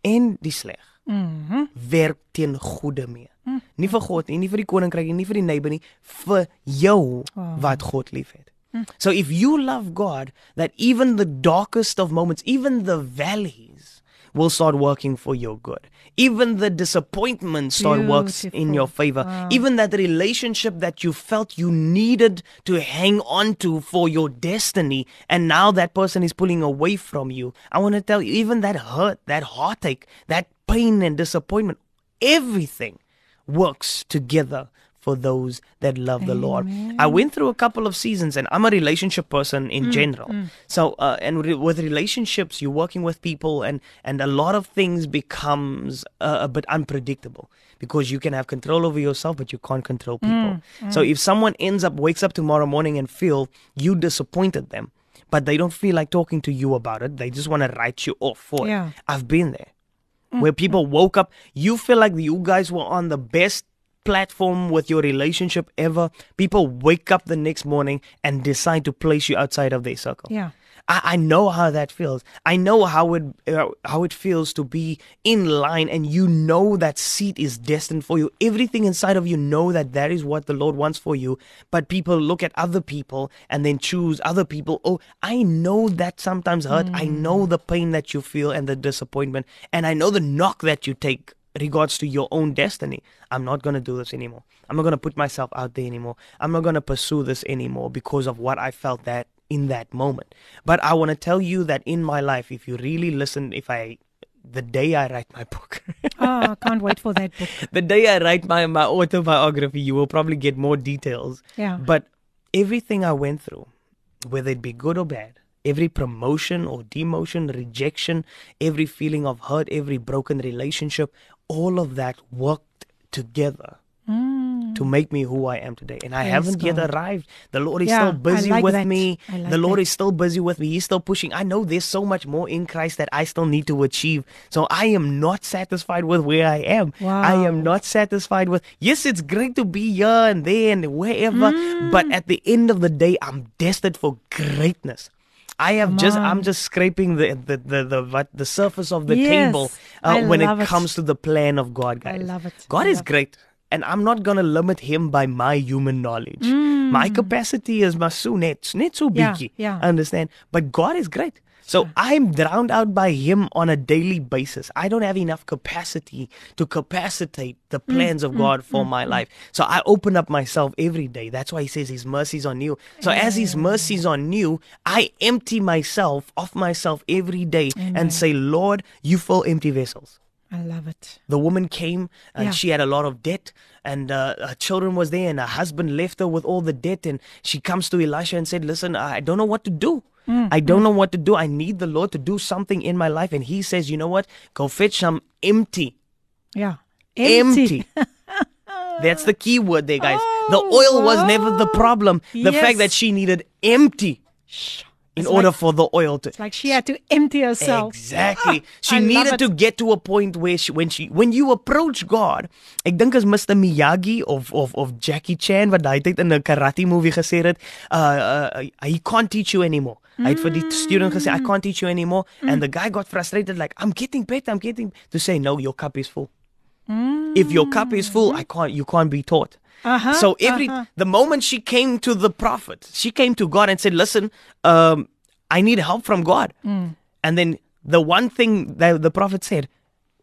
[SPEAKER 4] en die sleg.
[SPEAKER 1] Mm -hmm.
[SPEAKER 4] Werk teen goeie mee.
[SPEAKER 1] Mm.
[SPEAKER 4] Nie vir God nie, nie vir die koninkryk nie, nie vir die neighbor nie, vir jou
[SPEAKER 1] Oh.
[SPEAKER 4] wat God liefhet.
[SPEAKER 1] Mm.
[SPEAKER 4] So if you love God, that even the darkest of moments, even the valleys will start working for your good. Even the disappointment start works in your favor.
[SPEAKER 1] Wow.
[SPEAKER 4] Even that relationship that you felt you needed to hang on to for your destiny and now that person is pulling away from you. I want to tell you even that hurt, that heartache, that pain and disappointment, everything works together for those that love the Lord. I went through a couple of seasons and I'm a relationship person in mm, general. Mm. So uh, and re- with relationships you're working with people and and a lot of things becomes uh, a bit unpredictable because you can have control over yourself but you can't control mm, people. So if someone ends up wakes up tomorrow morning and feel you disappointed them but they don't feel like talking to you about it, they just want to write you off for
[SPEAKER 1] Yeah.
[SPEAKER 4] it. I've been there where people woke up you feel like you guys were on the best platform with your relationship ever people wake up the next morning and decide to place you outside of their circle
[SPEAKER 1] Yeah.
[SPEAKER 4] I, I know how that feels. I know how it uh, how it feels to be in line, and you know that seat is destined for you. Everything inside of you know that that is what the Lord wants for you. But people look at other people and then choose other people. Oh, I know that sometimes hurt. I know the pain that you feel and the disappointment, and I know the knock that you take regards to your own destiny. I'm not going to do this anymore. I'm not going to put myself out there anymore. I'm not going to pursue this anymore because of what I felt that in that moment. But I want to tell you that in my life, if you really listen, if I, the day I write my book,
[SPEAKER 1] Oh, I can't wait for that book.
[SPEAKER 4] the day I write my, my autobiography, you will probably get more details.
[SPEAKER 1] Yeah.
[SPEAKER 4] But everything I went through, whether it be good or bad, every promotion or demotion, rejection, every feeling of hurt, every broken relationship, all of that worked together
[SPEAKER 1] Mm.
[SPEAKER 4] to make me who I am today. And I
[SPEAKER 1] Praise
[SPEAKER 4] haven't yet arrived. The Lord is
[SPEAKER 1] Yeah,
[SPEAKER 4] still busy
[SPEAKER 1] like
[SPEAKER 4] with
[SPEAKER 1] that.
[SPEAKER 4] me.
[SPEAKER 1] Like
[SPEAKER 4] the Lord
[SPEAKER 1] that.
[SPEAKER 4] is still busy with me. He's still pushing. I know there's so much more in Christ that I still need to achieve. So I am not satisfied with where I am. I am not satisfied with, yes, it's great to be here and there and wherever.
[SPEAKER 1] Mm.
[SPEAKER 4] But at the end of the day, I'm destined for greatness. I have
[SPEAKER 1] Come
[SPEAKER 4] just I'm just scraping the the the the, what, the surface of the
[SPEAKER 1] Yes,
[SPEAKER 4] table uh, when it
[SPEAKER 1] it.
[SPEAKER 4] comes to the plan of God, guys.
[SPEAKER 1] I love it.
[SPEAKER 4] God
[SPEAKER 1] I
[SPEAKER 4] is
[SPEAKER 1] love it.
[SPEAKER 4] great, and I'm not gonna limit Him by my human knowledge. My capacity is masu net net so
[SPEAKER 1] Mm. Yeah, yeah.
[SPEAKER 4] Understand? But God is great. So I'm drowned out by Him on a daily basis. I don't have enough capacity to capacitate the
[SPEAKER 1] Mm,
[SPEAKER 4] plans of God for my life. So I open up myself every day. That's why He says His mercies on you. So as His mercies on you, I empty myself of myself every day and say, Lord, you fill empty vessels
[SPEAKER 1] I love it.
[SPEAKER 4] the woman came and
[SPEAKER 1] Yeah.
[SPEAKER 4] she had a lot of debt and uh, her children was there and her husband left her with all the debt and she comes to elisha and said listen i don't know what to do
[SPEAKER 1] Mm,
[SPEAKER 4] i don't know what to do. I need the lord to do something in my life. And he says you know what? Go fetch some empty.
[SPEAKER 1] Yeah.
[SPEAKER 4] empty, that's the key word there guys. The
[SPEAKER 1] Oh,
[SPEAKER 4] oil was never the problem. The fact that she needed empty in
[SPEAKER 1] It's
[SPEAKER 4] order
[SPEAKER 1] like-
[SPEAKER 4] for the oil to
[SPEAKER 1] It's like she had to empty herself.
[SPEAKER 4] Exactly. She
[SPEAKER 1] I
[SPEAKER 4] needed to get to a point where she when she when you approach God, ek dink as Mr Miyagi of of of Jackie Chan wat daai tyd in 'n karate movie gesê het, uh, uh he can't teach you anymore. Hy het vir die student gesê I can't teach you anymore and the guy got frustrated like I'm getting better, I'm getting to say no, your cup is full. If your cup is full, I can't you can't be taught.
[SPEAKER 1] Uh-huh,
[SPEAKER 4] so every
[SPEAKER 1] uh-huh.
[SPEAKER 4] the moment she came to the prophet, she came to God and said, "Listen, um, I need help from God."
[SPEAKER 1] Mm.
[SPEAKER 4] And then the one thing that the prophet said,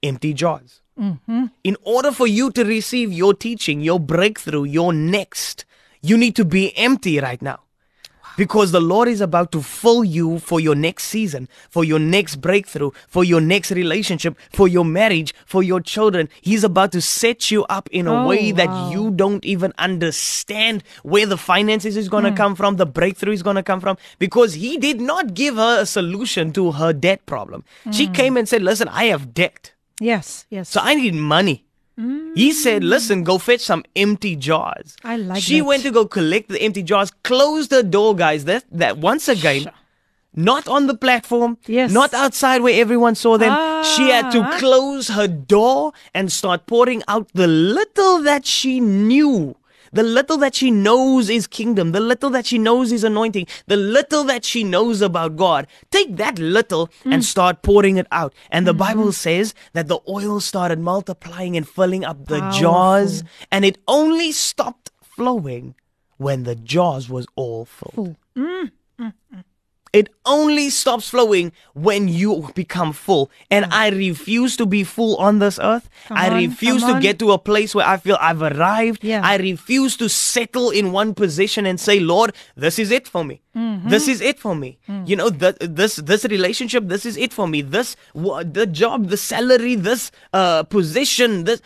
[SPEAKER 4] empty jars.
[SPEAKER 1] Mm-hmm.
[SPEAKER 4] In order for you to receive your teaching, your breakthrough, your next, you need to be empty right now. Because the Lord is about to fill you for your next season, for your next breakthrough, for your next relationship, for your marriage, for your children. He's about to set you up in a
[SPEAKER 1] Oh,
[SPEAKER 4] way that
[SPEAKER 1] wow.
[SPEAKER 4] you don't even understand where the finances is going to hmm. come from, the breakthrough is going to come from, because He did not give her a solution to her debt problem. She hmm. came and said, Listen, I have debt.
[SPEAKER 1] Yes, yes.
[SPEAKER 4] So I need money. He said, Listen, go fetch some empty jars.
[SPEAKER 1] I like
[SPEAKER 4] She
[SPEAKER 1] that.
[SPEAKER 4] went to go collect the empty jars, closed the door, guys. That, that once again, not on the platform,
[SPEAKER 1] Yes.
[SPEAKER 4] not outside where everyone saw them. She had to
[SPEAKER 1] Ah.
[SPEAKER 4] close her door and start pouring out the little that she knew. The little that she knows is kingdom, the little that she knows is anointing, the little that she knows about God. Take that little
[SPEAKER 1] Mm.
[SPEAKER 4] and start pouring it out. And the
[SPEAKER 1] Mm-hmm.
[SPEAKER 4] Bible says that the oil started multiplying and filling up the
[SPEAKER 1] Powerful.
[SPEAKER 4] jars, and it only stopped flowing when the jars was all full.
[SPEAKER 1] Full. Mm.
[SPEAKER 4] It only stops flowing when you become full. And I refuse to be full on this earth.
[SPEAKER 1] Come
[SPEAKER 4] I
[SPEAKER 1] on,
[SPEAKER 4] refuse to
[SPEAKER 1] on.
[SPEAKER 4] get to a place where I feel I've arrived.
[SPEAKER 1] Yeah.
[SPEAKER 4] I refuse to settle in one position and say, Lord, this is it for me.
[SPEAKER 1] Mm-hmm.
[SPEAKER 4] This is it for me.
[SPEAKER 1] Mm.
[SPEAKER 4] You know, that this this relationship, this is it for me. This wha- the job, the salary, this uh position, this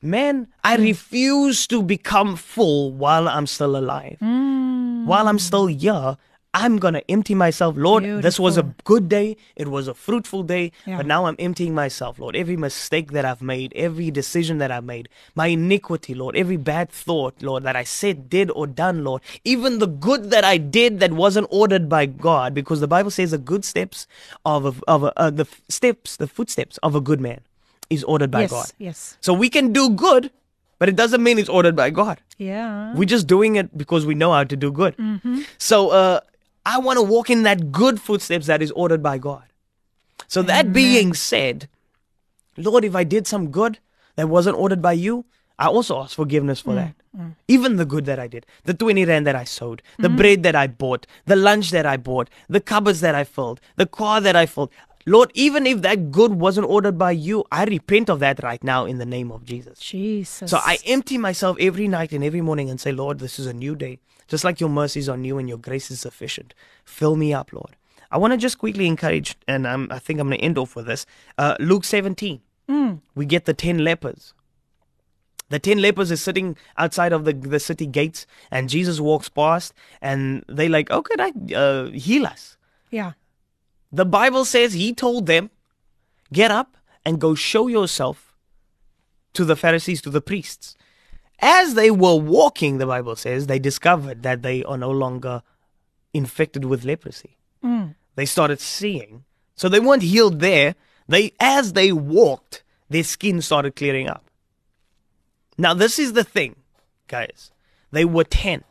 [SPEAKER 4] man, I
[SPEAKER 1] Mm.
[SPEAKER 4] refuse to become full while I'm still alive.
[SPEAKER 1] Mm.
[SPEAKER 4] While I'm still here, I'm gonna empty myself, Lord. This was a good day. It was a fruitful day.
[SPEAKER 1] Yeah.
[SPEAKER 4] But now I'm emptying myself, Lord. Every mistake that I've made, every decision that I've made, my iniquity, Lord, every bad thought, Lord, that I said, did, or done, Lord, even the good that I did that wasn't ordered by God, because the Bible says the good steps of a, of a, uh, the steps, the footsteps of a good man is ordered by
[SPEAKER 1] yes,
[SPEAKER 4] God.
[SPEAKER 1] yes.
[SPEAKER 4] So we can do good, but it doesn't mean it's ordered by God.
[SPEAKER 1] Yeah.
[SPEAKER 4] We're just doing it because we know how to do good.
[SPEAKER 1] Mm-hmm.
[SPEAKER 4] So uh, I want to walk in that good footsteps that is ordered by God. So that being said, Lord, if I did some good that wasn't ordered by you, I also ask forgiveness for mm, that. Mm. Even the good that I did, the 20 rand that I sowed, the mm-hmm. bread that I bought, the lunch that I bought, the cupboards that I filled, the car that I filled. Lord, even if that good wasn't ordered by you, I repent of that right now in the name of Jesus.
[SPEAKER 1] Jesus.
[SPEAKER 4] So I empty myself every night and every morning and say, Lord, this is a new day. Just like your mercies are new and your grace is sufficient. Fill me up, Lord. I want to just quickly encourage, and I'm, I think I'm going to end off with this. Uh, Luke 17,
[SPEAKER 1] Mm.
[SPEAKER 4] we get the 10 lepers. The 10 lepers is sitting outside of the, the city gates, and Jesus walks past, and they like, oh, could I uh, heal us?
[SPEAKER 1] Yeah.
[SPEAKER 4] The Bible says he told them, get up and go show yourself to the Pharisees, to the priests. As they were walking, the Bible says, they discovered that they are no longer infected with leprosy.
[SPEAKER 1] Mm.
[SPEAKER 4] They started seeing. So they weren't healed there. They as they walked, their skin started clearing up. Now this is the thing, guys. They were 10.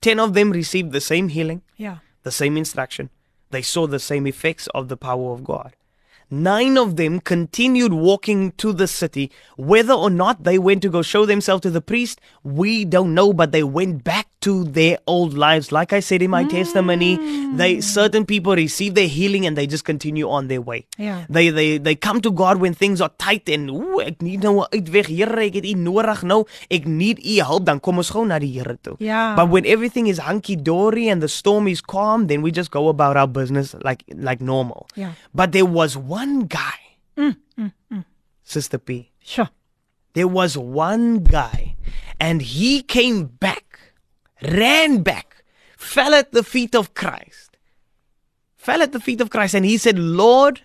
[SPEAKER 4] 10 of them received the same healing,
[SPEAKER 1] Yeah.
[SPEAKER 4] the same instruction. They saw the same effects of the power of God. Nine of them continued walking to the city. Whether or not they went to go show themselves to the priest, we don't know, but they went back to their old lives. Like I said in my testimony, they certain people receive their healing and they just continue on their way.
[SPEAKER 1] Yeah.
[SPEAKER 4] They they they come to God when things are tight and ooh, ek need nou 'n uitweg. Here, ek het U nodig nou. Ek need U hulp. Dan kom ons gou na die Here toe.
[SPEAKER 1] Ja.
[SPEAKER 4] But when everything is hunky dory and the storm is calm, then we just go about our business like like normal.
[SPEAKER 1] Yeah.
[SPEAKER 4] But there was one guy,
[SPEAKER 1] Mm, mm, mm.
[SPEAKER 4] Sister P.
[SPEAKER 1] Sure.
[SPEAKER 4] There was one guy, and he came back, ran back, fell at the feet of Christ, fell at the feet of Christ, and he said, "Lord,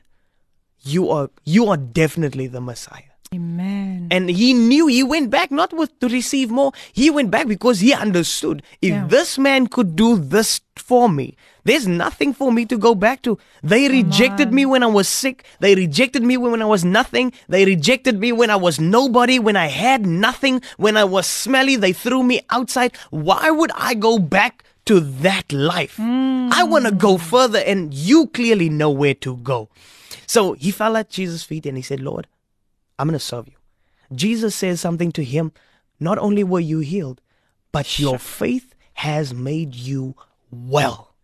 [SPEAKER 4] you are you are definitely the Messiah."
[SPEAKER 1] Amen.
[SPEAKER 4] And he knew he went back not with to receive more. He went back because he understood if
[SPEAKER 1] Yeah.
[SPEAKER 4] this man could do this for me, there's nothing for me to go back to. They rejected me when I was sick. They rejected me when I was nothing. They rejected me when I was nobody, when I had nothing, when I was smelly. They threw me outside. Why would I go back to that life? I hmm. want to go further, and you clearly know where to go. So he fell at Jesus' feet and he said, Lord, I'm going to serve you. Jesus says something to him. Not only were you healed, but your faith has made you well.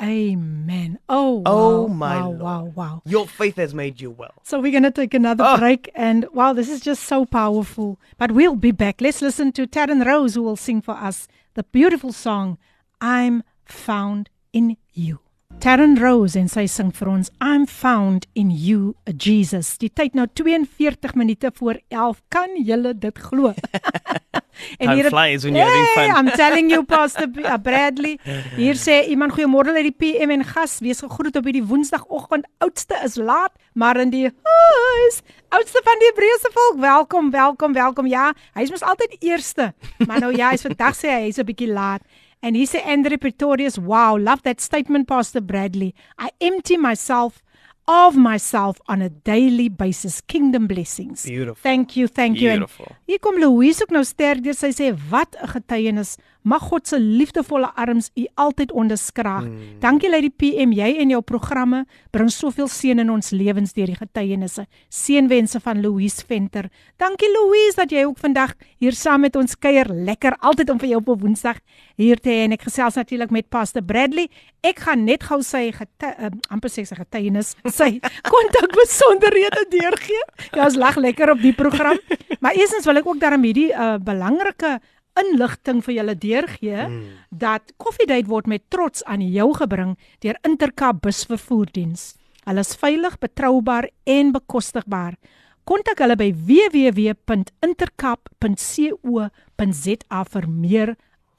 [SPEAKER 1] Amen. Oh,
[SPEAKER 4] Oh,
[SPEAKER 1] wow,
[SPEAKER 4] my
[SPEAKER 1] wow, wow, wow.
[SPEAKER 4] Your faith has made you well.
[SPEAKER 1] So we're going to take another
[SPEAKER 4] Ah.
[SPEAKER 1] break. And wow, this is just so powerful. But we'll be back. Let's listen to Taryn Rose, who will sing for us the beautiful song, I'm Found in You. Taryn Rose en sy sing vir ons I'm found in you Jesus. Die tyd nou 42 minute voor 11. Kan julle dit glo?
[SPEAKER 4] Time
[SPEAKER 1] het-
[SPEAKER 4] flies when you're having fun.
[SPEAKER 1] I'm telling you Pastor uh, Bradley. Hier sê iemand goeiemôre uit die PM en gas. Wees gegroet op hierdie Woensdagoggend. Oudste is laat, maar in die huis. Oudste van die Hebreëse volk. Welkom, welkom, welkom. Ja, hy's mos altyd eerste. Maar nou ja, hy's vandag sê hy hy's 'n bietjie laat. And he said, Andre Pretorius, wow, love that statement, Pastor Bradley. I empty myself of myself on a daily basis. Kingdom blessings.
[SPEAKER 4] Beautiful.
[SPEAKER 1] Thank you, thank you. En
[SPEAKER 4] Beautiful.
[SPEAKER 1] hier kom Louise ook nou sterk deur. Sy sê, wat 'n getuienis. Mag God se liefdevolle arms u altyd onderskraag.
[SPEAKER 4] Hmm.
[SPEAKER 1] Dankie die PM jy en jou programme bring soveel seën in ons lewens deur die getuienisse. Seënwense van Louise Venter. Dankie Louise dat jy ook vandag hier saam met ons kuier. Lekker altyd om vir jou op 'n Woensdag hier te hê en ek gesels natuurlik met Pastor Bradley. Ek gaan net gou sy uh, amper sê sy getuienis, sy kontakbesonderhede deurgee. Ja, ons lag lekker op die program. Maar eerstens wil ek ook daarom hierdie uh, belangrike inligting vir julle deurgee mm. dat Koffiedייט word met trots aan jou gebring deur Intercape busvervoerdiens. Hulle is veilig, betroubaar en bekostigbaar. Kontak hulle by www.intercape.co.za vir meer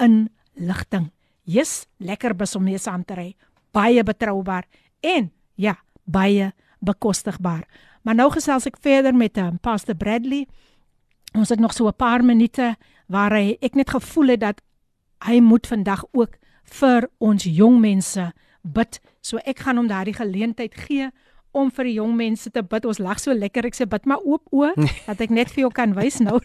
[SPEAKER 1] inligting. Jy's lekker bus om mee saam te ry. Baie betroubaar en ja, baie bekostigbaar. Maar nou gesels ek verder met um, Pastor Bradley. Ons het nog so 'n paar minute waar hy ek net gevoel het dat hy moet vandag ook vir ons jong mense bid. So ek gaan hom daardie geleentheid gee om vir die jong mense te bid. Ons lag so lekker. Ek sê bid maar oop o dat ek net vir jou kan wys nou.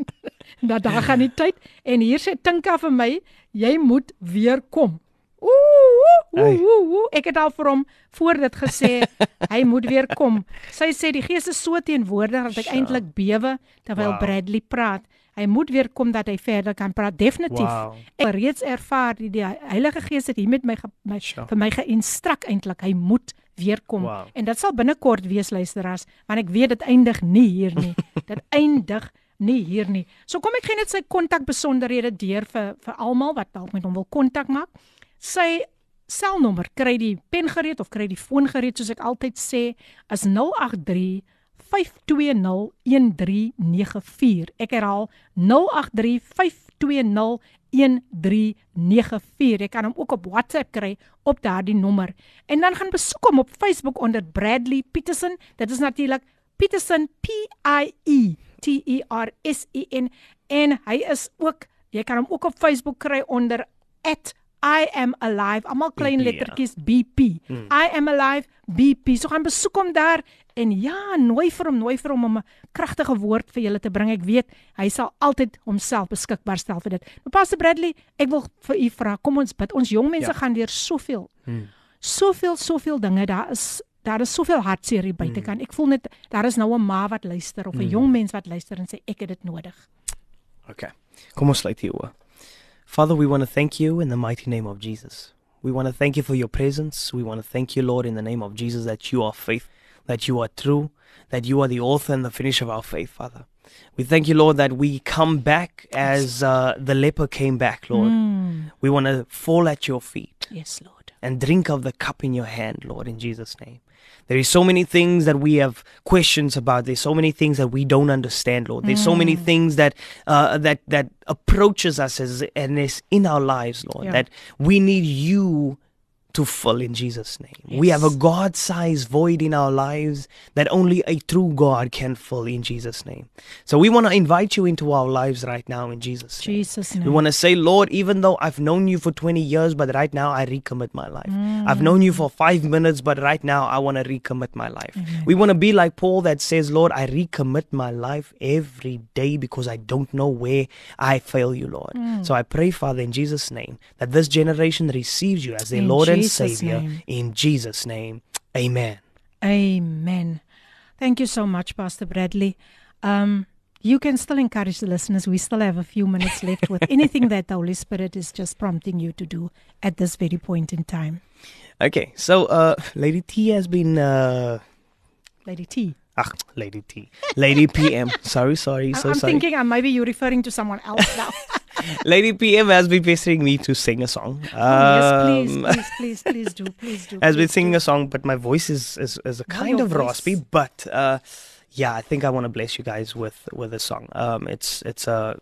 [SPEAKER 1] dat daar gaan die tyd en hier sê Tinka vir my, jy moet weer kom. Ooh, ooh, ooh, ooh. Ek het al vir hom voor dit gesê hy moet weer kom. Sy sê die Gees is so teenwoordig dat ek eintlik bewe terwyl
[SPEAKER 4] Wow.
[SPEAKER 1] Bradley praat. Hy moet weer kom dat hy verder kan praat definitief.
[SPEAKER 4] Wow.
[SPEAKER 1] Ek het reeds ervaar die, die Heilige Gees het hier met my, ge, my
[SPEAKER 4] Sure.
[SPEAKER 1] vir my geïnstrak eintlik. Hy moet weer kom.
[SPEAKER 4] Wow.
[SPEAKER 1] En dit sal binnekort wees luisteraars, want ek weet dit eindig nie hier nie. dit eindig nie hier nie. So kom ek gee net sy kontakbesonderhede deur vir vir almal wat dalk met hom wil kontak maak. Sy selnommer, kry die pen gereed of kry die foon gereed soos ek altyd sê, is 083 5201394. Ek herhaal 083 5201394. Jy kan hom ook op WhatsApp kry op daardie nommer. En dan gaan besoek hom op Facebook onder Bradley Peterson. Dit is natuurlik Peterson P I E T E R S E N en hy is ook jy kan hom ook op Facebook kry onder I am alive. Almal klein BP, lettertjies ja. BP. Hmm. I am alive BP. So gaan besoek hom daar en ja, nooi vir hom, nooi vir hom om 'n kragtige woord vir julle te bring. Ek weet hy sal altyd homself beskikbaar stel vir dit. Nou Pastor Bradley, ek wil vir u vra, kom ons bid. Ons jong mense ja. gaan deur soveel. Hmm. Soveel, soveel dinge. Daar is daar is soveel hartseer hier buitekant. Hmm. Ek voel net daar is nou 'n ma wat luister of 'n hmm. jong mens wat luister en sê ek het dit nodig.
[SPEAKER 4] OK. Kom ons sluit hier oor. Father, we want to thank you in the mighty name of Jesus. We want to thank you for your presence. We want to thank you, Lord, in the name of Jesus, that you are faith, that you are true, that you are the author and the finisher of our faith, Father. We thank you, Lord, that we come back as uh, the leper came back, Lord. Mm. We want to fall at your feet.
[SPEAKER 1] Yes, Lord.
[SPEAKER 4] And drink of the cup in your hand, Lord, in Jesus' name. There is so many things that we have questions about. There's so many things that we don't understand, Lord. There's mm. so many mm. things that uh, that that approaches us as and is in our lives, Lord. Yeah. That we need you to fill in Jesus' name. Yes. We have a God sized void in our lives that only a true God can fill in Jesus' name. So we want to invite you into our lives right now in Jesus'
[SPEAKER 1] name. Jesus name.
[SPEAKER 4] We want to say, Lord, even though I've known you for 20 years, but right now I recommit my life. Mm. I've known you for five minutes, but right now I want to recommit my life. Mm-hmm. We want to be like Paul that says, Lord, I recommit my life every day because I don't know where I fail you, Lord. Mm. So I pray, Father, in Jesus' name, that this generation receives you as their in Lord Jesus and Savior. Name. In Jesus' name, amen.
[SPEAKER 1] Amen. Thank you so much, Pastor Bradley. Um, you can still encourage the listeners. We still have a few minutes left with anything that the Holy Spirit is just prompting you to do at this very point in time.
[SPEAKER 4] Okay, so uh, Lady T has been. Uh,
[SPEAKER 1] Lady T.
[SPEAKER 4] Ah, Lady T. Lady PM. sorry, sorry, so
[SPEAKER 1] I'm
[SPEAKER 4] sorry.
[SPEAKER 1] thinking uh, maybe you're referring to someone else now.
[SPEAKER 4] Lady PM has been pestering me to sing a song.
[SPEAKER 1] Um, oh, yes, please, um, please, please, please do, please do.
[SPEAKER 4] Has been singing do. a song, but my voice is is, is a kind of voice. raspy. But uh, yeah, I think I want to bless you guys with with a song. Um, it's it's a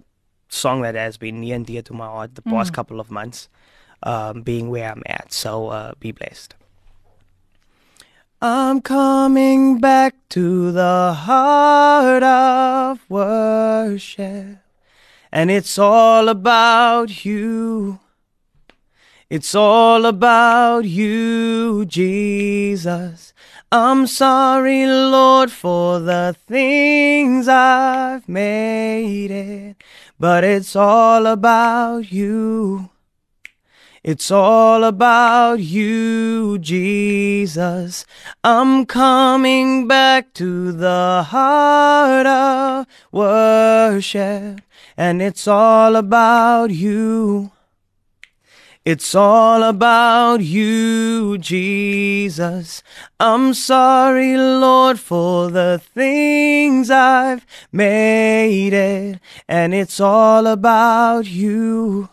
[SPEAKER 4] song that has been near and dear to my heart the past mm. couple of months, um, being where I'm at. So uh, be blessed. I'm coming back to the heart of worship. And it's all about you. It's all about you, Jesus. I'm sorry, Lord, for the things I've made it, but it's all about you. It's all about you, Jesus. I'm coming back to the heart of worship and it's all about you. It's all about you, Jesus. I'm sorry, Lord, for the things I've made it, and it's all about you.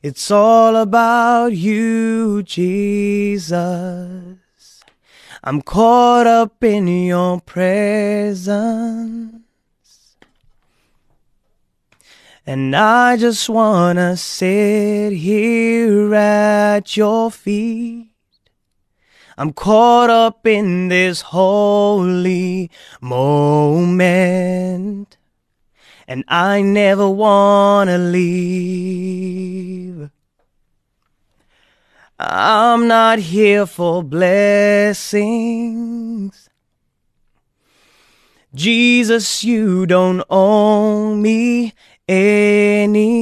[SPEAKER 4] It's all about you, Jesus. I'm caught up in your presence. And I just wanna sit here at your feet. I'm caught up in this holy moment. And I never wanna leave. I'm not here for blessings. Jesus, you don't owe me anything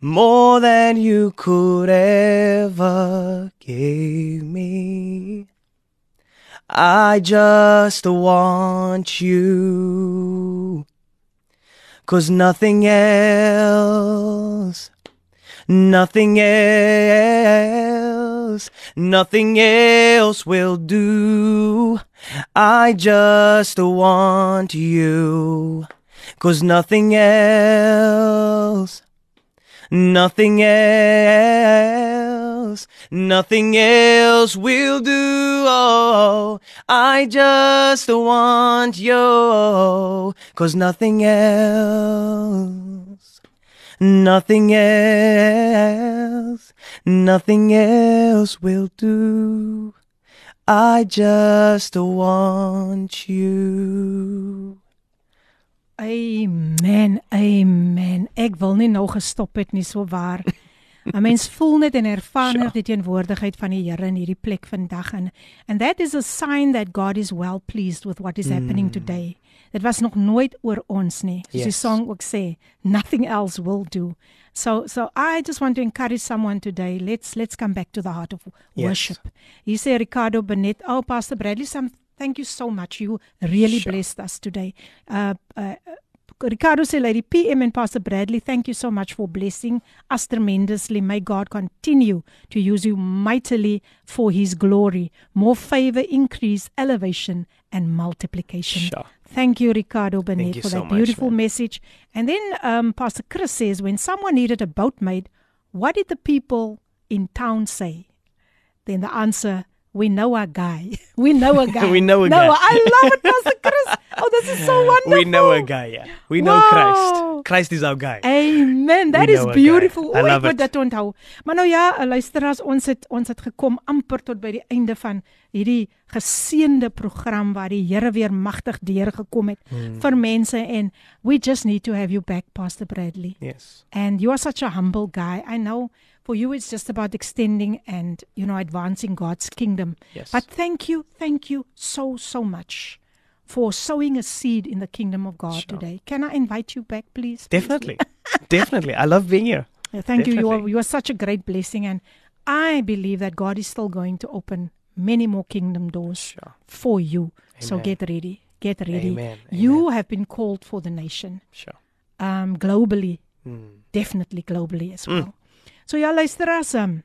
[SPEAKER 4] more than you could ever give me. I just want you. Cause nothing else, nothing else, nothing else will do. I just want you. Cause nothing else, nothing else, nothing else will do. Oh, I just want you. Cause nothing else, nothing else, nothing else will do. I just want you.
[SPEAKER 1] Amen. Amen. Ek wil nie nou gestop het nie, so waar. 'n Mens voel net en ervaar net die teenwoordigheid van die Here in hierdie plek vandag en and that is a sign that God is well pleased with what is mm. happening today. Dit was nog nooit oor ons nie. Soos yes. die song ook sê, nothing else will do. So so I just want to encourage someone today. Let's let's come back to the heart of worship. Yes. You say Ricardo Benet, oh Pastor Bradley, some thank you so much. You really sure. blessed us today. Uh, uh, Ricardo Lady PM and Pastor Bradley, thank you so much for blessing us tremendously. May God continue to use you mightily for His glory. More favor, increase, elevation, and multiplication. Sure. Thank you, Ricardo Benet, for so that beautiful much, message. And then um, Pastor Chris says, when someone needed a boatmate, what did the people in town say? Then the answer, we know a guy. We know a guy.
[SPEAKER 4] we know a
[SPEAKER 1] no,
[SPEAKER 4] guy.
[SPEAKER 1] I love it, Pastor Chris. Oh, this is so wonderful.
[SPEAKER 4] We know a guy, yeah. We know wow. Christ. Christ is our guy.
[SPEAKER 1] Amen. That we is beautiful. I love it. dit onthou. Maar nou ja, luisteraars, ons het ons het gekom amper tot by die einde van hierdie geseënde program waar die Here weer magtig deurgekom het hmm. vir mense en we just need to have you back Pastor Bradley.
[SPEAKER 4] Yes.
[SPEAKER 1] And you are such a humble guy. I know for you it's just about extending and you know advancing God's kingdom.
[SPEAKER 4] Yes.
[SPEAKER 1] But thank you, thank you so so much for sowing a seed in the kingdom of God sure. today. Can I invite you back please?
[SPEAKER 4] Definitely. Definitely. I love being here.
[SPEAKER 1] Yeah, thank Definitely. you. You are, you are such a great blessing and I believe that God is still going to open many more kingdom doors sure. for you. Amen. So get ready. Get ready.
[SPEAKER 4] Amen.
[SPEAKER 1] You have been called for the nation.
[SPEAKER 4] Sure.
[SPEAKER 1] Um globally.
[SPEAKER 4] Mm.
[SPEAKER 1] Definitely globally as well. Mm. So ja luisteraars, um,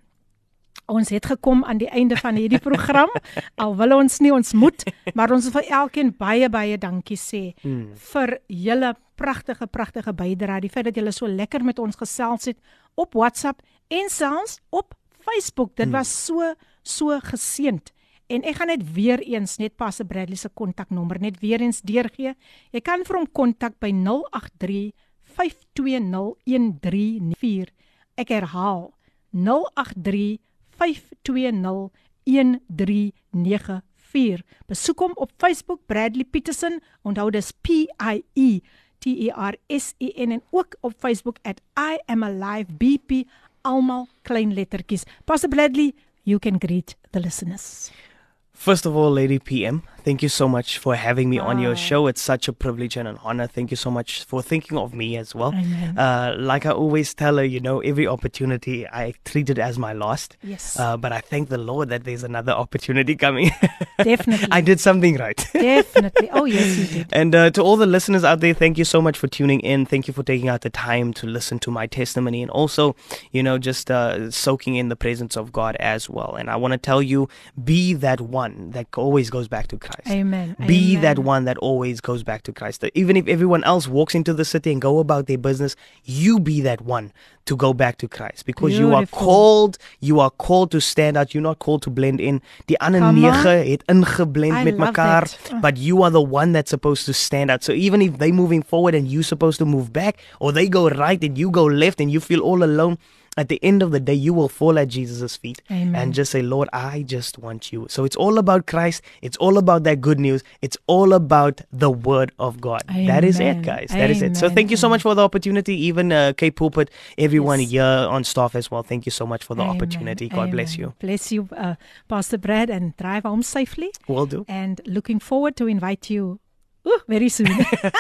[SPEAKER 1] ons het gekom aan die einde van hierdie program. Al wil ons nie ons moet, maar ons wil vir elkeen baie baie dankie sê mm. vir julle pragtige pragtige bydrae. Die feit dat julle so lekker met ons gesels het op WhatsApp en selfs op Facebook. Dit mm. was so so geseend. En ek gaan net weer eens net pas 'n Bradley se kontaknommer net weer eens deurgee. Jy kan vir hom kontak by 083 520 1394 Ek herhaal 083 520 1394. Besoek hom op Facebook Bradley Petersen. Onthou dis P I E T E R S E N en ook op Facebook @I am alive BP almal klein lettertjies. Pastor Bradley, you can greet the listeners.
[SPEAKER 4] First of all, Lady PM, thank you so much for having me on your show. It's such a privilege and an honor. Thank you so much for thinking of me as well. Uh, like I always tell her, you know, every opportunity I treat it as my last.
[SPEAKER 1] Yes.
[SPEAKER 4] Uh, but I thank the Lord that there's another opportunity coming.
[SPEAKER 1] Definitely.
[SPEAKER 4] I did something right.
[SPEAKER 1] Definitely. Oh, yes, you did.
[SPEAKER 4] And uh, to all the listeners out there, thank you so much for tuning in. Thank you for taking out the time to listen to my testimony and also, you know, just uh, soaking in the presence of God as well. And I want to tell you, be that one one that always goes back to Christ.
[SPEAKER 1] Amen.
[SPEAKER 4] Be
[SPEAKER 1] Amen.
[SPEAKER 4] that one that always goes back to Christ. Even if everyone else walks into the city and go about their business, you be that one to go back to Christ because Beautiful. you are called you are called to stand out you're not called to blend in die ander nege het ingeblend met mekaar uh. but you are the one that's supposed to stand out so even if they moving forward and you supposed to move back or they go right and you go left and you feel all alone at the end of the day, you will fall at Jesus' feet
[SPEAKER 1] Amen.
[SPEAKER 4] and just say, Lord, I just want you. So it's all about Christ. It's all about that good news. It's all about the word of God.
[SPEAKER 1] Amen.
[SPEAKER 4] That is it, guys. That Amen. is it. So thank you so much for the opportunity. Even uh, K Pulpit, everyone yes. here on staff as well. Thank you so much for the opportunity. God bless you.
[SPEAKER 1] Bless you, uh, Pastor Brad, and drive home safely.
[SPEAKER 4] Will do.
[SPEAKER 1] And looking forward to invite you Ooh, very soon.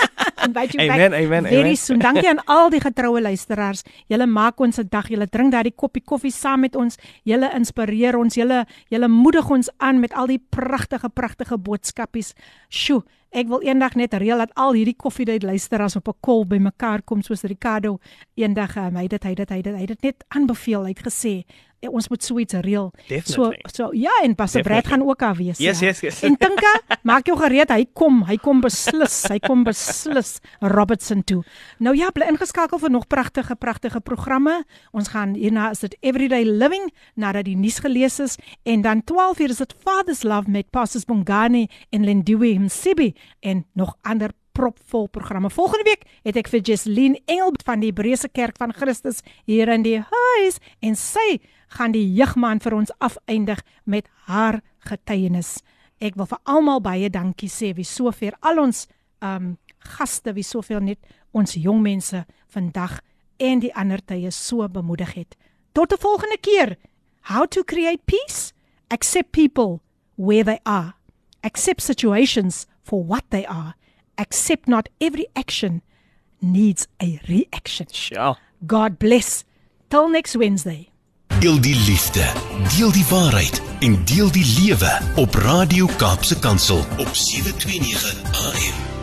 [SPEAKER 4] Invite you amen, back. Amen,
[SPEAKER 1] very amen. soon. Dankie aan al die getroue luisteraars. Julle maak ons se dag. Julle drink daardie koppie koffie saam met ons. Julle inspireer ons. Julle julle moedig ons aan met al die pragtige pragtige boodskapies. Sjoe, ek wil eendag net reël dat al hierdie koffiedייט luisteraars op 'n kol bymekaar kom soos Ricardo eendag um, hy dit hy dit hy dit hy dit net aanbeveel. Hy het gesê Ja, ons moet so iets reël.
[SPEAKER 4] So
[SPEAKER 1] so ja en Pastor Brad gaan ook daar wees.
[SPEAKER 4] Yes, ja. yes, yes.
[SPEAKER 1] En Tinka, maak jou gereed, hy kom, hy kom beslis, hy kom beslis Robertson toe. Nou ja, bly ingeskakel vir nog pragtige pragtige programme. Ons gaan hierna is dit Everyday Living nadat die nuus gelees is en dan 12 uur is dit Father's Love met Pastors Bongani en Lindiwe Msibi en nog ander propvol programme. Volgende week het ek vir Jesleen Engel van die Hebreëse Kerk van Christus hier in die huis en sy gaan die jeugman vir ons afeindig met haar getuienis. Ek wil vir almal baie dankie sê wie sover al ons um gaste wie soveel net ons jong mense vandag en die ander tye so bemoedig het. Tot 'n volgende keer. How to create peace? Accept people where they are. Accept situations for what they are. Accept not every action needs a reaction.
[SPEAKER 4] Sure.
[SPEAKER 1] God bless. Till next Wednesday.
[SPEAKER 10] Deel die liefde, deel die waarheid en deel die lewe op Radio Kaapse Kansel op 729 AM.